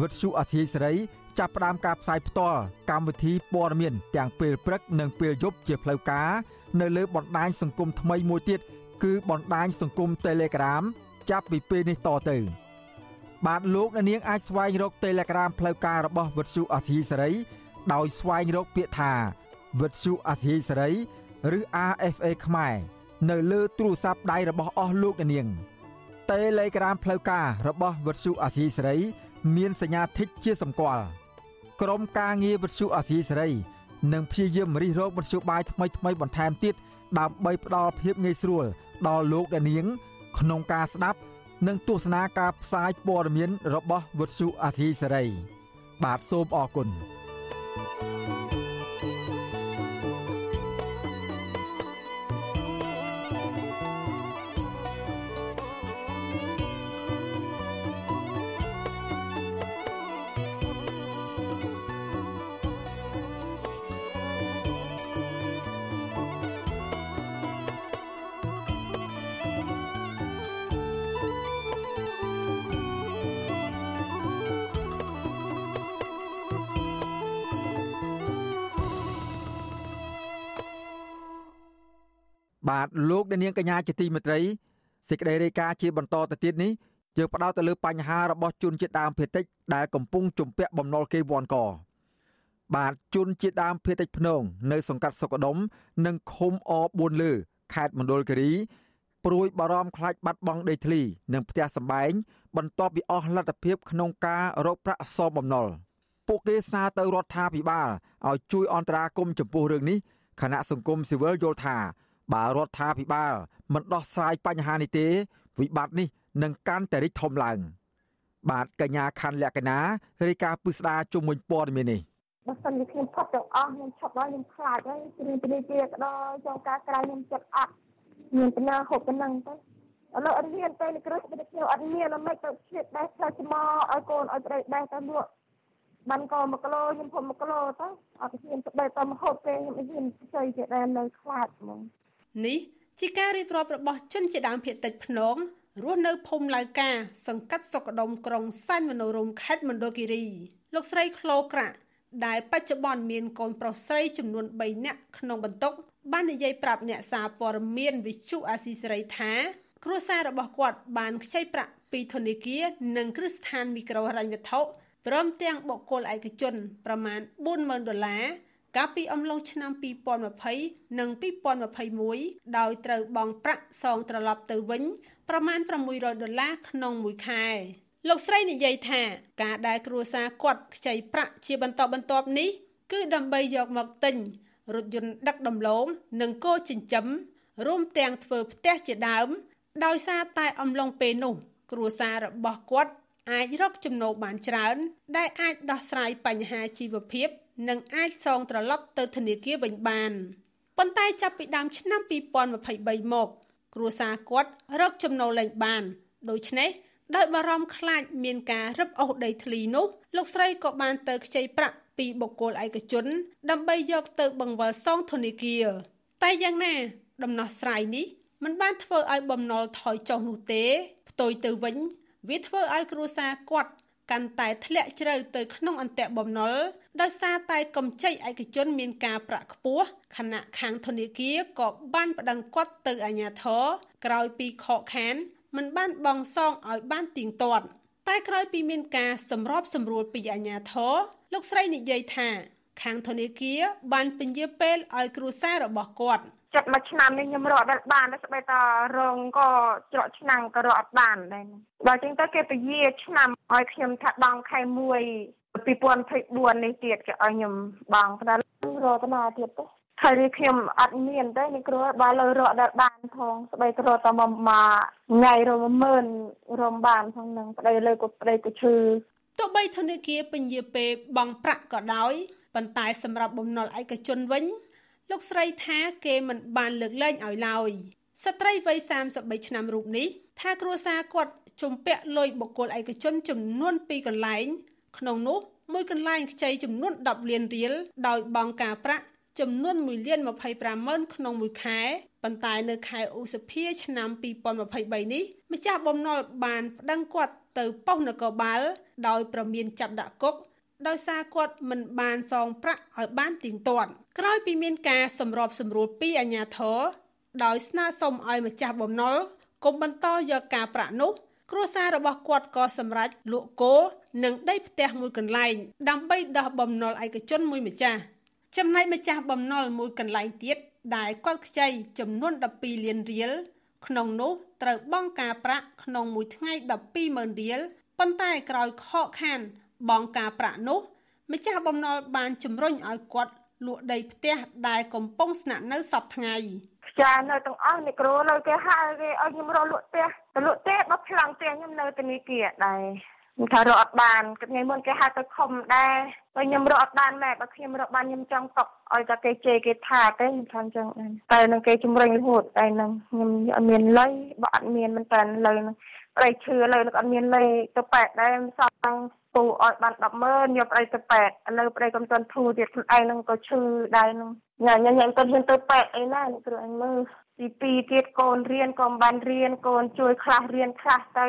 វិទ្យុអសីសេរីចាប់ផ្ដើមការផ្សាយផ្ទាល់កម្មវិធីព័ត៌មានទាំងពេលព្រឹកនិងពេលយប់ជាផ្លូវការនៅលើបណ្ដាញសង្គមថ្មីមួយទៀតគឺបណ្ដាញសង្គម Telegram ចាប់ពីពេលនេះតទៅបាទលោកអ្នកនាងអាចស្វែងរក Telegram ផ្លូវការរបស់វិទ្យុអសីសេរីដោយស្វែងរកពាក្យថា វិទ្យុអាស៊ីសេរីឬ RFA ខ្មែរនៅលើទូរស័ព្ទដៃរបស់អស់លោកអ្នកនាង Telegram ផ្លូវការរបស់វិទ្យុអាស៊ីសេរី មានសញ្ញាធីកជាសម្គាល់ក្រុមការងារវិទ្យុអាស៊ីសេរីនឹងព្យាយាមរិះរោបវិទ្យុបាយថ្មីថ្មីបន្ថែមទៀតដើម្បីផ្ដល់ភាពងាយស្រួលដល់លោកអ្នកនាង ក្នុងការស្ដាប់ និងទស្សនាការផ្សាយព័ត៌មានរបស់វិទ្យុអាស៊ីសេរី បាទសូមអរគុណ បាទលោកអ្នកនាងកញ្ញាជាទីមេត្រីសេចក្តីរាយការណ៍ជាបន្តទៅទៀតនេះយើងផ្ដោតទៅលើបញ្ហារបស់ជនជាតិដើមភាគតិចដែលកំពុងជំពាក់បំណុលគេវ័នកបាទជនជាតិដើមភាគតិចភ្នងនៅសង្កាត់សុកដុមនិងឃុំអ4លើខេត្តមណ្ឌលគិរីព្រួយបារម្ភខ្លាចបាត់បង់ដីធ្លី និងផ្ទះសម្បែងបន្ទាប់ពីអស់លទ្ធភាពក្នុងការរកប្រាក់សងបំណុលពួកគេស្នើទៅរដ្ឋាភិបាលឲ្យជួយអន្តរាគមន៍ចំពោះរឿងនេះគណៈសង្គមស៊ីវិលយល់ថា បើរដ្ឋាភិបាលមិនដោះស្រាយបញ្ហានេះទេ វិបត្តិនេះនឹងកាន់តែរីកធំឡើង បាទកញ្ញាខណ្ឌលក្ខណារាយការណ៍ពិស្ដារជុំវិញព័ត៌មាននេះបើសិនជាខ្ញុំផុតទាំងអស់ខ្ញុំឈប់ដល់ខ្ញុំខ្លាចហើយគ្រឿងពលាជាក៏ដល់ចង់ការក្រៅខ្ញុំចិត្តអត់មានបណ្ណាហូបប៉ុណ្ណឹងទៅឥឡូវអត់មានទេនេះគ្រឹះបើខ្ញុំអត់មានអត់មិនទៅឆ្លៀតបេះផ្លែឆ្មោឲ្យកូនឲ្យប្តីបេះទៅលក់បានក៏1គីឡូខ្ញុំភុំ1គីឡូទៅអត់ហ៊ានទៅបេះទៅមហូបទេខ្ញុំហ៊ានជ័យជាដែននៅខ្លាចហ្មង នេះជាការរៀបរាប់របស់ជនជាដើមភាគតិចភ្នងរស់នៅភូមិឡៅកាសង្កាត់សុកដុមក្រុងសែនមនោរមខេត្តមណ្ឌលគិរីលោកស្រីក្លូក្រាក់ដែលបច្ចុប្បន្នមានកូនប្រុសស្រីចំនួន3នាក់ក្នុងបន្ទុក បាននិយាយប្រាប់អ្នកសារព័ត៌មានវិទ្យុអាស៊ីសេរីថា គ្រួសាររបស់គាត់បានខ្ចីប្រាក់ពីធនាគារនិងគ្រឹះស្ថានមីក្រូហិរញ្ញវត្ថុព្រមទាំងបុគ្គលឯកជនប្រមាណ40000ដុល្លារ កាលពីអំឡុងឆ្នាំ2020និង2021ដោយត្រូវបង់ប្រាក់សងត្រឡប់ទៅវិញ ប្រមាណ600ដុល្លារក្នុងមួយខែលោកស្រីនិយាយថាការដែលគ្រួសារគាត់ខ្ចីប្រាក់ជាបន្តបន្ទាប់នេះគឺដើម្បីយកមកទិញរថយន្តដឹកដំឡូងនិងគោចិញ្ចឹមរួមទាំងធ្វើផ្ទះជាដើម ដោយសារតែអំឡុងពេលនោះ គ្រួសាររបស់គាត់អាចរកចំណូលបានច្រើន ដែលអាចដោះស្រាយបញ្ហាជីវភាព និងអាចសងត្រឡប់ទៅធនាគារវិញបានប៉ុន្តែចាប់ពីដើមឆ្នាំ2023មក គ្រួសារគាត់រកចំណូលលែងបាន ដូច្នេះដោយបារម្ភខ្លាចមានការរឹបអូសដីធ្លីនោះលោកស្រីក៏បានទៅខ្ចីប្រាក់ពីបុគ្គលឯកជន ដើម្បីយកទៅបង្វិលសងធនាគារតែយ៉ាងណា ដំណោះស្រាយនេះមិនបានធ្វើឲ្យបំណុលថយចុះនោះទេ ផ្ទុយទៅវិញ វាធ្វើឲ្យគ្រួសារគាត់ កាន់តែធ្លាក់ជ្រៅទៅក្នុងអន្ទាក់បំណុលដោយសារតែកម្ចីឯកជនមានការប្រាក់ខ្ពស់ខណៈខាងធនាគារក៏បានប្តឹងគាត់ទៅអាជ្ញាធរក្រោយពីខកខានមិនបានបង់សងឲ្យបានទៀងទាត់តែក្រោយពីមានការសម្របសម្រួលពីអាជ្ញាធរលោកស្រីនិយាយថា ខាងធនាគារបានពន្យាពេលឲ្យគ្រួសាររបស់គាត់ ចិត្តមួយឆ្នាំនេះខ្ញុំរកដល់បានស្បែកតរងក៏ច្រកឆ្នាំងក៏រកអត់បានដែរដល់ចឹងទៅគេពយាឆ្នាំឲ្យខ្ញុំថាដងខែ1 2024នេះទៀតគេឲ្យខ្ញុំបងផ្ដាល់រកតាទៀតទៅហើយខ្ញុំអត់មានទេនេះគ្រូបើលើរកដល់បានផងស្បែករកតែមកថ្ងៃរមម៉ឺនរំបានផងនឹងប្តីលើក៏ប្តីក៏ឈឺទោះបីធនាគារពញាពេលបង់ប្រាក់ក៏ដោយប៉ុន្តែសម្រាប់បំណុលឯកជនវិញ លោកស្រីថាគេមិនបានលើកលែងឲ្យឡើយស្ត្រីវ័យ33ឆ្នាំរូបនេះថាគ្រួសារគាត់ជំពាក់លុយបុគ្គលឯកជនចំនួន2កន្លែង ក្នុងនោះមួយកន្លែងខ្ចីចំនួន10លានរៀលដោយបង់ការប្រាក់ចំនួន1លាន25ម៉ឺនក្នុងមួយខែប៉ុន្តែនៅខែឧសភាឆ្នាំ2023នេះម្ចាស់បំណុលបានប្តឹងគាត់ទៅប៉ុស្តិ៍នគរបាលដោយប្រមានចាប់ដាក់គុក ដោយសារគាត់មិនបានសងប្រាក់ឲ្យបានទៀងទាត់ក្រោយពីមានការសម្របសម្រួលពីអាជ្ញាធរដោយស្នើសុំឲ្យម្ចាស់បំណុលកុំបន្តយកការប្រាក់នោះគ្រួសាររបស់គាត់ក៏សម្រេចលក់គោនិងដីផ្ទះមួយកន្លែង ដើម្បីដោះបំណុលឯកជនមួយម្ចាស់ចំណែកម្ចាស់បំណុលមួយកន្លែងទៀតដែលគាត់ខ្ចីចំនួន12លានរៀលក្នុងនោះត្រូវបង់ការប្រាក់ក្នុងមួយថ្ងៃ120,000រៀលប៉ុន្តែក្រោយខកខាន បង់ការប្រាក់នោះម្ចាស់បំណុលបានជំរុញឲ្យគាត់លក់ដីផ្ទះដែលកំពុងស្នាក់នៅសពថ្ងៃចានៅទាំងអស់មីក្រូនៅគេហៅគេឲ្យខ្ញុំរកលក់ផ្ទះទៅលក់ផ្ទះដល់ប្លង់ផ្ទះខ្ញុំនៅធនាគារដែរខ្ញុំថារកអត់បានថ្ងៃមុនគេហៅទៅខំដែរតែខ្ញុំរកអត់បានម៉ែបើខ្ញុំរកបានខ្ញុំចង់ຕົកឲ្យតែគេជេរគេថាទេខ្ញុំថាអញ្ចឹងដែរតែនឹងគេជំរុញរហូតតែនឹងខ្ញុំអត់មានលុយបើអត់មានមិនតែលុយនឹងប្តីឈឺលើនឹងអត់មានលុយទៅប៉ែតដែរសង ពូឲ្យបាន100000យកប្តីទៅប៉ែតឥឡូវប្តីកំតន់ធូរទៀតខ្លួនឯងនឹងក៏ឈឺដែរនឹងញ៉ាំញ៉ាំញ៉ាំទៅហ៊ានទៅប៉ែតអីណាគ្រូអញមើលទី2ទៀតកូនរៀនក៏មិនបានរៀនកូនជួយខ្លះរៀនខ្លះទៅ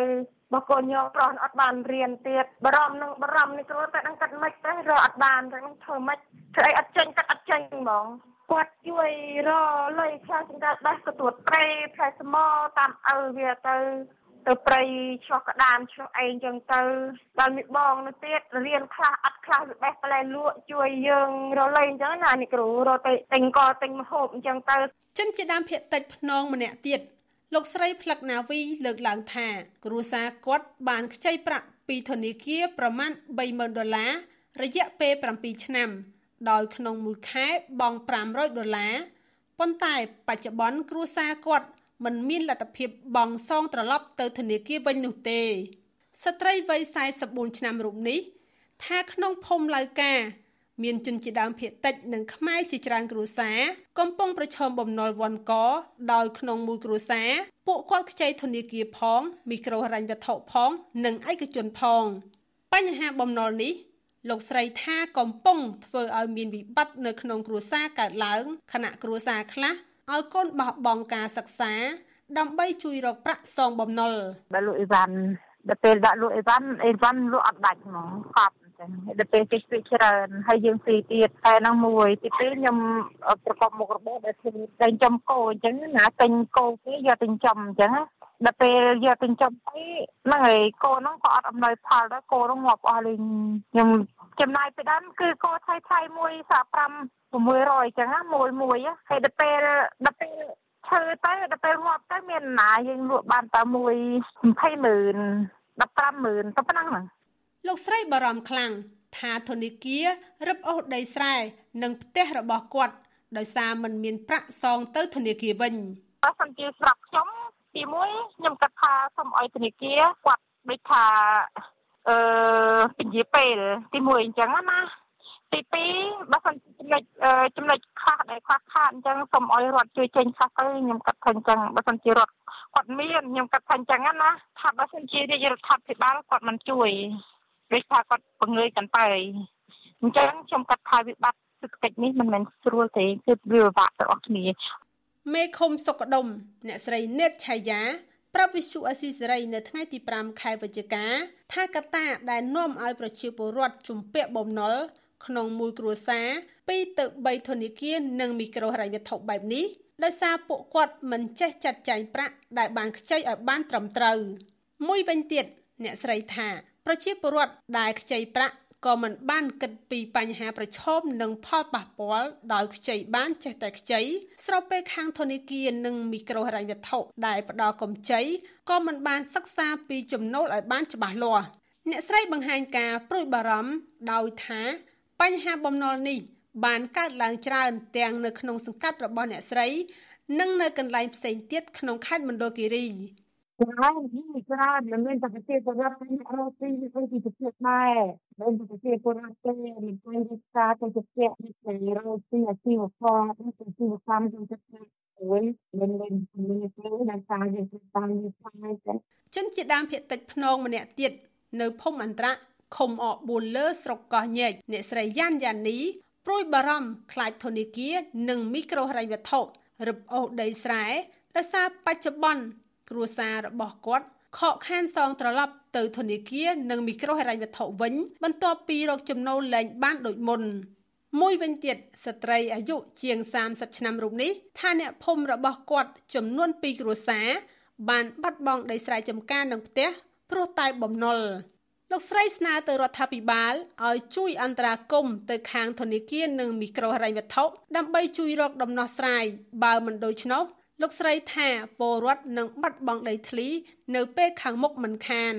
បើកូនញោមប្រុសអត់បានរៀនទៀតបារម្ភនឹងបារម្ភនេះគ្រូតែដឹងកាត់មិនទេរកអត់បានតែនឹងធ្វើមិនធ្វើអីអត់ចេញកាត់អត់ចេញហ្មងគាត់ជួយរលុយខ្លះសម្រាប់ដោះកទួតព្រៃផ្លែស្មោតាមឪវាទៅ ទៅព្រៃឆ្លោះក្តាមឆ្លោះអីចឹងទៅដល់មីបងនោះទៀតរៀនខ្លះអត់ខ្លះវាបេះផ្លែលក់ជួយយើងរលៃអញ្ចឹងណានេះគ្រូរត់ទៅទិញកទិញម្ហូបអញ្ចឹងទៅចិនជាដើមភៀកតិចភ្នងម្នាក់ទៀតលោកស្រីផ្លឹកណាវីលើកឡើងថា គ្រួសារគាត់បានខ្ចីប្រាក់ពីធនាគារប្រមាណ30000ដុល្លាររយៈពេល7ឆ្នាំ ដោយក្នុងមួយខែបង់500ដុល្លារប៉ុន្តែបច្ចុប្បន្នគ្រួសារគាត់ មិនមានលទ្ធភាពបង់សងត្រឡប់ទៅធនាគារវិញនោះទេស្ត្រីវ័យ44ឆ្នាំរូបនេះថាក្នុងភូមិឡៅកាមានជនជាដើមភាគតិចនិងខ្មែរជាច្រើនគ្រួសារកំពុងប្រឈមបំណុលវ័នកដោយក្នុងមួយគ្រួសារពួកគាត់ខ្ចីធនាគារផងមីក្រូហិរញ្ញវត្ថុផង និងឯកជនផង បញ្ហាបំណុលនេះលោកស្រីថាកំពុងធ្វើឲ្យមានវិបត្តិនៅក្នុងគ្រួសារកើតឡើងខណៈគ្រួសារខ្លះ ឲ្យកូនបោះបង់ការសិក្សា ដើម្បីជួយរកប្រាក់សងបំណុលបើលោកអ៊ីវ៉ាន់ដល់ពេលដាក់លក់អីវ៉ាន់អីវ៉ាន់លក់អត់ដាច់ហ្មងកប់ចឹងដល់ពេលគេស្ពេកច្រើនហើយយើងស៊ីទៀតតែហ្នឹងមួយទីពីរខ្ញុំប្រកបមុខរបរដែលធ្វើតែចំគោអញ្ចឹងណាទិញគោគេយកទិញចំអញ្ចឹងដល់ពេលយកទិញចំទៅហ្នឹងហើយគោហ្នឹងក៏អត់អំណោយផលដែរគោហ្នឹងងាប់អស់លេងខ្ញុំចំណាយពីដើមគឺគោថៃថៃមួយសា5 600អញ្ចឹងមួយមួយហើយដល់ពេលដល់ពេលឈើទៅដល់ពេលងាប់ទៅមានណាយើងលក់បានតែមួយ20ម៉ឺន15ម៉ឺនទៅប៉ុណ្ណឹងហ្នឹងលោកស្រីបារម្ភខ្លាំងថាធនាគាររឹបអូសដីស្រែនិងផ្ទះរបស់គាត់ដោយសារមិនមានប្រាក់សងទៅធនាគារវិញបើសិនជាស្រាប់ខ្ញុំទីមួយខ្ញុំគិតថាសូមឲ្យធនាគារគាត់ដូចថាអឺពញាពេលទីមួយអញ្ចឹងណា ទី2បើសិនចំណុចចំណុចខ្លះដែលខ្វះខាតអញ្ចឹងសូមឲ្យរដ្ឋជួយចេញខ្លះទៅខ្ញុំគិតថាអញ្ចឹងបើសិនជារដ្ឋគាត់មានខ្ញុំគិតថាអញ្ចឹងណាថាបើសិនជារាជរដ្ឋាភិបាលគាត់មិនជួយដូចថាគាត់បង្ងើយកាន់ទៅអញ្ចឹងខ្ញុំគិតថាវិបត្តិសេដ្ឋកិច្ចនេះមិនមែនស្រួលទេគឺវាពិបាកទាំងអស់គ្នាមេឃុំសុកដុមអ្នកស្រីនេតឆាយាប្រាប់វិសុអស៊ីសេរីនៅថ្ងៃទី5ខែវិច្ឆិកាថាកត្តាដែលនាំឲ្យប្រជាពលរដ្ឋជំពាក់បំណុល ក្នុងមួយគ្រួសារ2ទៅ3ធនាគារនិងមីក្រូហិរញ្ញវត្ថុបែបនេះដោយសារពួកគាត់មិនចេះចាត់ចែងប្រាក់ដែលបានខ្ចីឲ្យបានត្រឹមត្រូវ មួយវិញទៀតអ្នកស្រីថាប្រជាពលរដ្ឋដែលខ្ចីប្រាក់ក៏មិនបានគិតពីបញ្ហាប្រឈមនិងផលប៉ះពាល់ដោយខ្ចីបានចេះតែខ្ចីស្របពេលខាងធនាគារនិងមីក្រូហិរញ្ញវត្ថុដែលផ្ដល់កម្ចីក៏មិនបានសិក្សាពីចំណូលឲ្យបានច្បាស់លាស់អ្នកស្រីបង្ហាញការព្រួយបារម្ភដោយថា បញ្ហាបំណុលនេះបានកើតឡើងច្រើនទាំងនៅក្នុងសង្កាត់របស់អ្នកស្រី និងនៅកន្លែងផ្សេងទៀតក្នុងខេត្តមណ្ឌលគិរីច្រើនច្រើនមិនមែនតែប្រជាពលរដ្ឋតែអ្នករកស៊ីនេះគឺពីប្រទេសដែរមិនតែប្រជាពលរដ្ឋទេមិនតែវិការទៅជាជាទៅរកស៊ីអាជីវកម្មទៅអាជីវកម្មទៅជាអូយមិនមិនមិនទេដល់តាយើងទៅតាមនេះតែចិនជាដើមភៀតតិចភ្នងម្នាក់ទៀតនៅភូមិអន្តរ ឃុំអ4លើស្រុកកោះញែកអ្នកស្រីយ៉ាន់យ៉ានីព្រួយបារម្ភខ្លាចធនាគារនិងមីក្រូហិរញ្ញវត្ថុរឹបអូសដីស្រែដោយសារបច្ចុប្បន្នគ្រួសាររបស់គាត់ខកខានសងត្រឡប់ទៅធនាគារនិងមីក្រូហិរញ្ញវត្ថុវិញ បន្ទាប់ពីរកចំណូលលែងបានដូចមុនមួយវិញទៀតស្ត្រីអាយុជាង30ឆ្នាំរូបនេះថាអ្នកភូមិរបស់គាត់ចំនួន2គ្រួសារបានបាត់បង់ដីស្រែចម្ការនិងផ្ទះព្រោះតែបំណុល លោកស្រីស្នើទៅរដ្ឋាភិបាលឲ្យជួយអន្តរាគមន៍ទៅខាងធនាគារនិងមីក្រូហិរញ្ញវត្ថុដើម្បីជួយរកដំណោះស្រាយបើមិនដូច្នោះលោកស្រីថាពលរដ្ឋនឹងបាត់បង់ដីធ្លី នៅពេលខាងមុខមិនខាន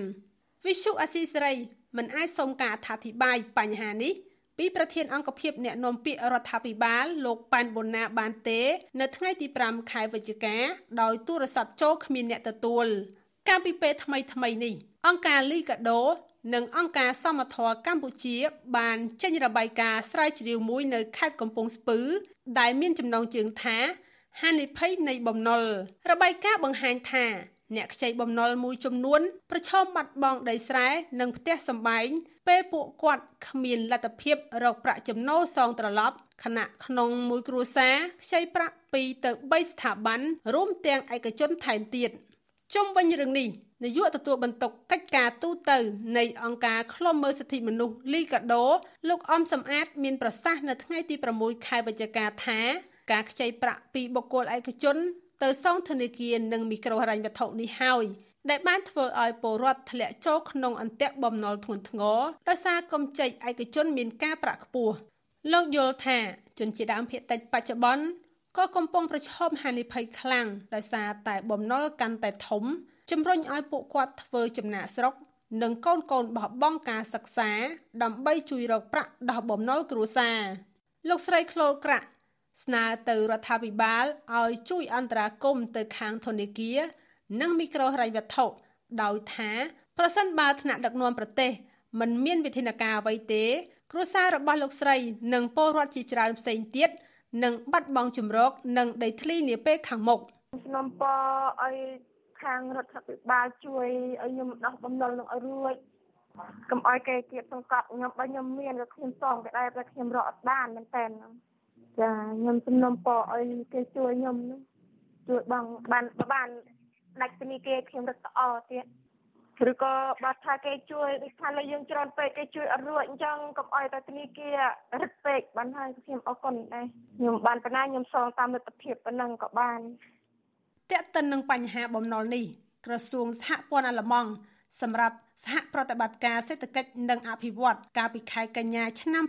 វិសុអាស៊ីសេរីមិនអាចសុំការអធិប្បាយបញ្ហានេះពីប្រធានអង្គភិបអ្នកនាំពាក្យរដ្ឋាភិបាលលោកប៉ែនបូណាបានទេ នៅថ្ងៃទី5ខែវិច្ឆិកាដោយទូរស័ព្ទចូលគ្មានអ្នកទទួលកាលពីពេលថ្មីថ្មីនេះអង្គការលីកាដូ និងអង្គការសមត្ថៈកម្ពុជា បានចេញរបាយការណ៍ស្រាវជ្រាវមួយនៅខេត្តកំពង់ស្ពឺ ដែលមានចំណងជើងថាហានិភ័យនៃបំណុលរបាយការណ៍បង្ហាញថាអ្នកខ្ចីបំណុលមួយចំនួនប្រឈមបាត់បង់ដីស្រែនិងផ្ទះសម្បែងពេលពួកគាត់គ្មានលទ្ធភាពរកប្រាក់ចំណូលសងត្រឡប់ខណៈក្នុងមួយគ្រួសារខ្ចីប្រាក់2ទៅ3ស្ថាប័នរួមទាំងឯកជនថែមទៀត ជុំវិញរឿងនេះនាយកទទួលបន្ទុកកិច្ចការទូតនៃអង្គការឃ្លាំមើលសិទ្ធិមនុស្សលីកាដូលោកអំសំអាត មានប្រសាសន៍នៅថ្ងៃទី6ខែវិច្ឆិកាថាការខ្ចីប្រាក់ពីបុគ្គលឯកជន ទៅសងធនាគារនិងមីក្រូហិរញ្ញវត្ថុនេះហើយដែលបានធ្វើឲ្យពលរដ្ឋធ្លាក់ចូលក្នុងអន្ទាក់បំណុលធ្ងន់ធ្ងរដោយសារកម្ចីឯកជនមានការប្រាក់ខ្ពស់លោកយល់ថាជនជាដើមភៀតតិចបច្ចុប្បន្ន ក៏កំពុងប្រឈមហានិភ័យខ្លាំងដោយសារតែបំណុលកាន់តែធំជំរុញឲ្យពួកគាត់ធ្វើចំណាក់ស្រុក និងកូនកូនបោះបង់ការសិក្សា ដើម្បីជួយរកប្រាក់ដោះបំណុលគ្រួសារលោកស្រីក្លូលក្រាក់ស្នើទៅរដ្ឋាភិបាលឲ្យជួយអន្តរាគមន៍ទៅខាងធនាគារនិងមីក្រូហិរញ្ញវត្ថុដោយថាប្រសិនបើថ្នាក់ដឹកនាំប្រទេសមិនមានវិធានការអ្វីទេ គ្រួសាររបស់លោកស្រី និងពលរដ្ឋជាច្រើនផ្សេងទៀត នឹងបាត់បង់ជំរកនិងដីធ្លីនាពេលខាងមុខខ្ញុំពរឲ្យខាងរដ្ឋាភិបាលជួយឲ្យខ្ញុំដោះបំណុលនឹងឲ្យរួចកុំឲ្យគេគៀបសង្កត់ខ្ញុំបើខ្ញុំមានក៏ខ្ញុំសងក៏ដែរតែខ្ញុំរកអត់បានមែនតើចាខ្ញុំសំណុំពរឲ្យគេជួយខ្ញុំជួយបងបានបានដាច់ធនីគេខ្ញុំរត់ល្អទៀត ឬក៏បើថាគេជួយដូចថាលើយើងច្រើនពេកគេជួយអត់រួចអញ្ចឹងកុំអោយតែធនីគាររឹតពេកបានហើយខ្ញុំអរគុណដែរខ្ញុំបានប៉ុណ្ណាខ្ញុំសងតាមលទ្ធភាពប៉ុណ្ណឹងក៏បានតេតិននឹងបញ្ហាបំណុលនេះក្រសួងសហព័ន្ធអាល្លឺម៉ង់សម្រាប់សហប្រតិបត្តិការសេដ្ឋកិច្ចនិងអភិវឌ្ឍកាលពីខែកញ្ញាឆ្នាំ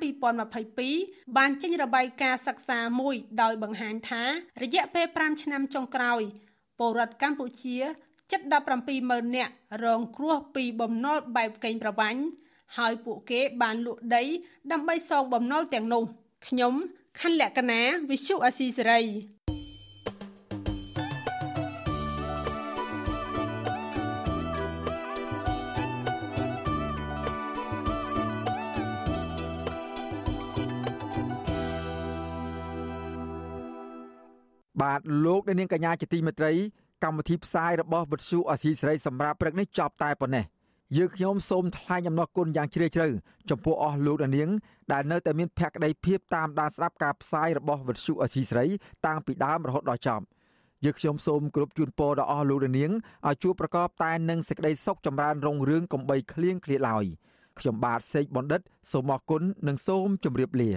2022បានចេញរបាយការណ៍សិក្សាមួយដោយបង្ហាញថា រយៈពេល5ឆ្នាំចុងក្រោយពលរដ្ឋកម្ពុជា ជិត17ម៉ឺននាក់រងគ្រោះពីបំណុលបែបកេងប្រវ័ញ្ចហើយពួកគេបានលក់ដី ដើម្បីសងបំណុលទាំងនោះខ្ញុំខណ្ឌលក្ខណាវិសុអាស៊ីសេរីបាទលោកនាងកញ្ញាជាទីមេត្រី កម្មវិធីផ្សាយរបស់វិទ្យុអសីស្រីសម្រាប់ព្រឹកនេះចប់តែប៉ុណ្ណេះយើងខ្ញុំសូមថ្លែងអំណរគុណយ៉ាងជ្រាលជ្រៅចំពោះអស់លោកនាងដែលនៅតែមានភក្ដីភាពតាមដានស្ដាប់ការផ្សាយរបស់វិទ្យុអសីស្រីតាំងពីដើមរហូតដល់ចប់យើងខ្ញុំសូមគោរពជូនពរដល់អស់លោកនាងឲ្យជួបប្រកបតែនឹងសេចក្តីសុខចម្រើនរុងរឿងកំបីគ្លៀងគ្លាឡើយខ្ញុំបាទសេកបណ្ឌិតសូមអរគុណនិងសូមជម្រាបលា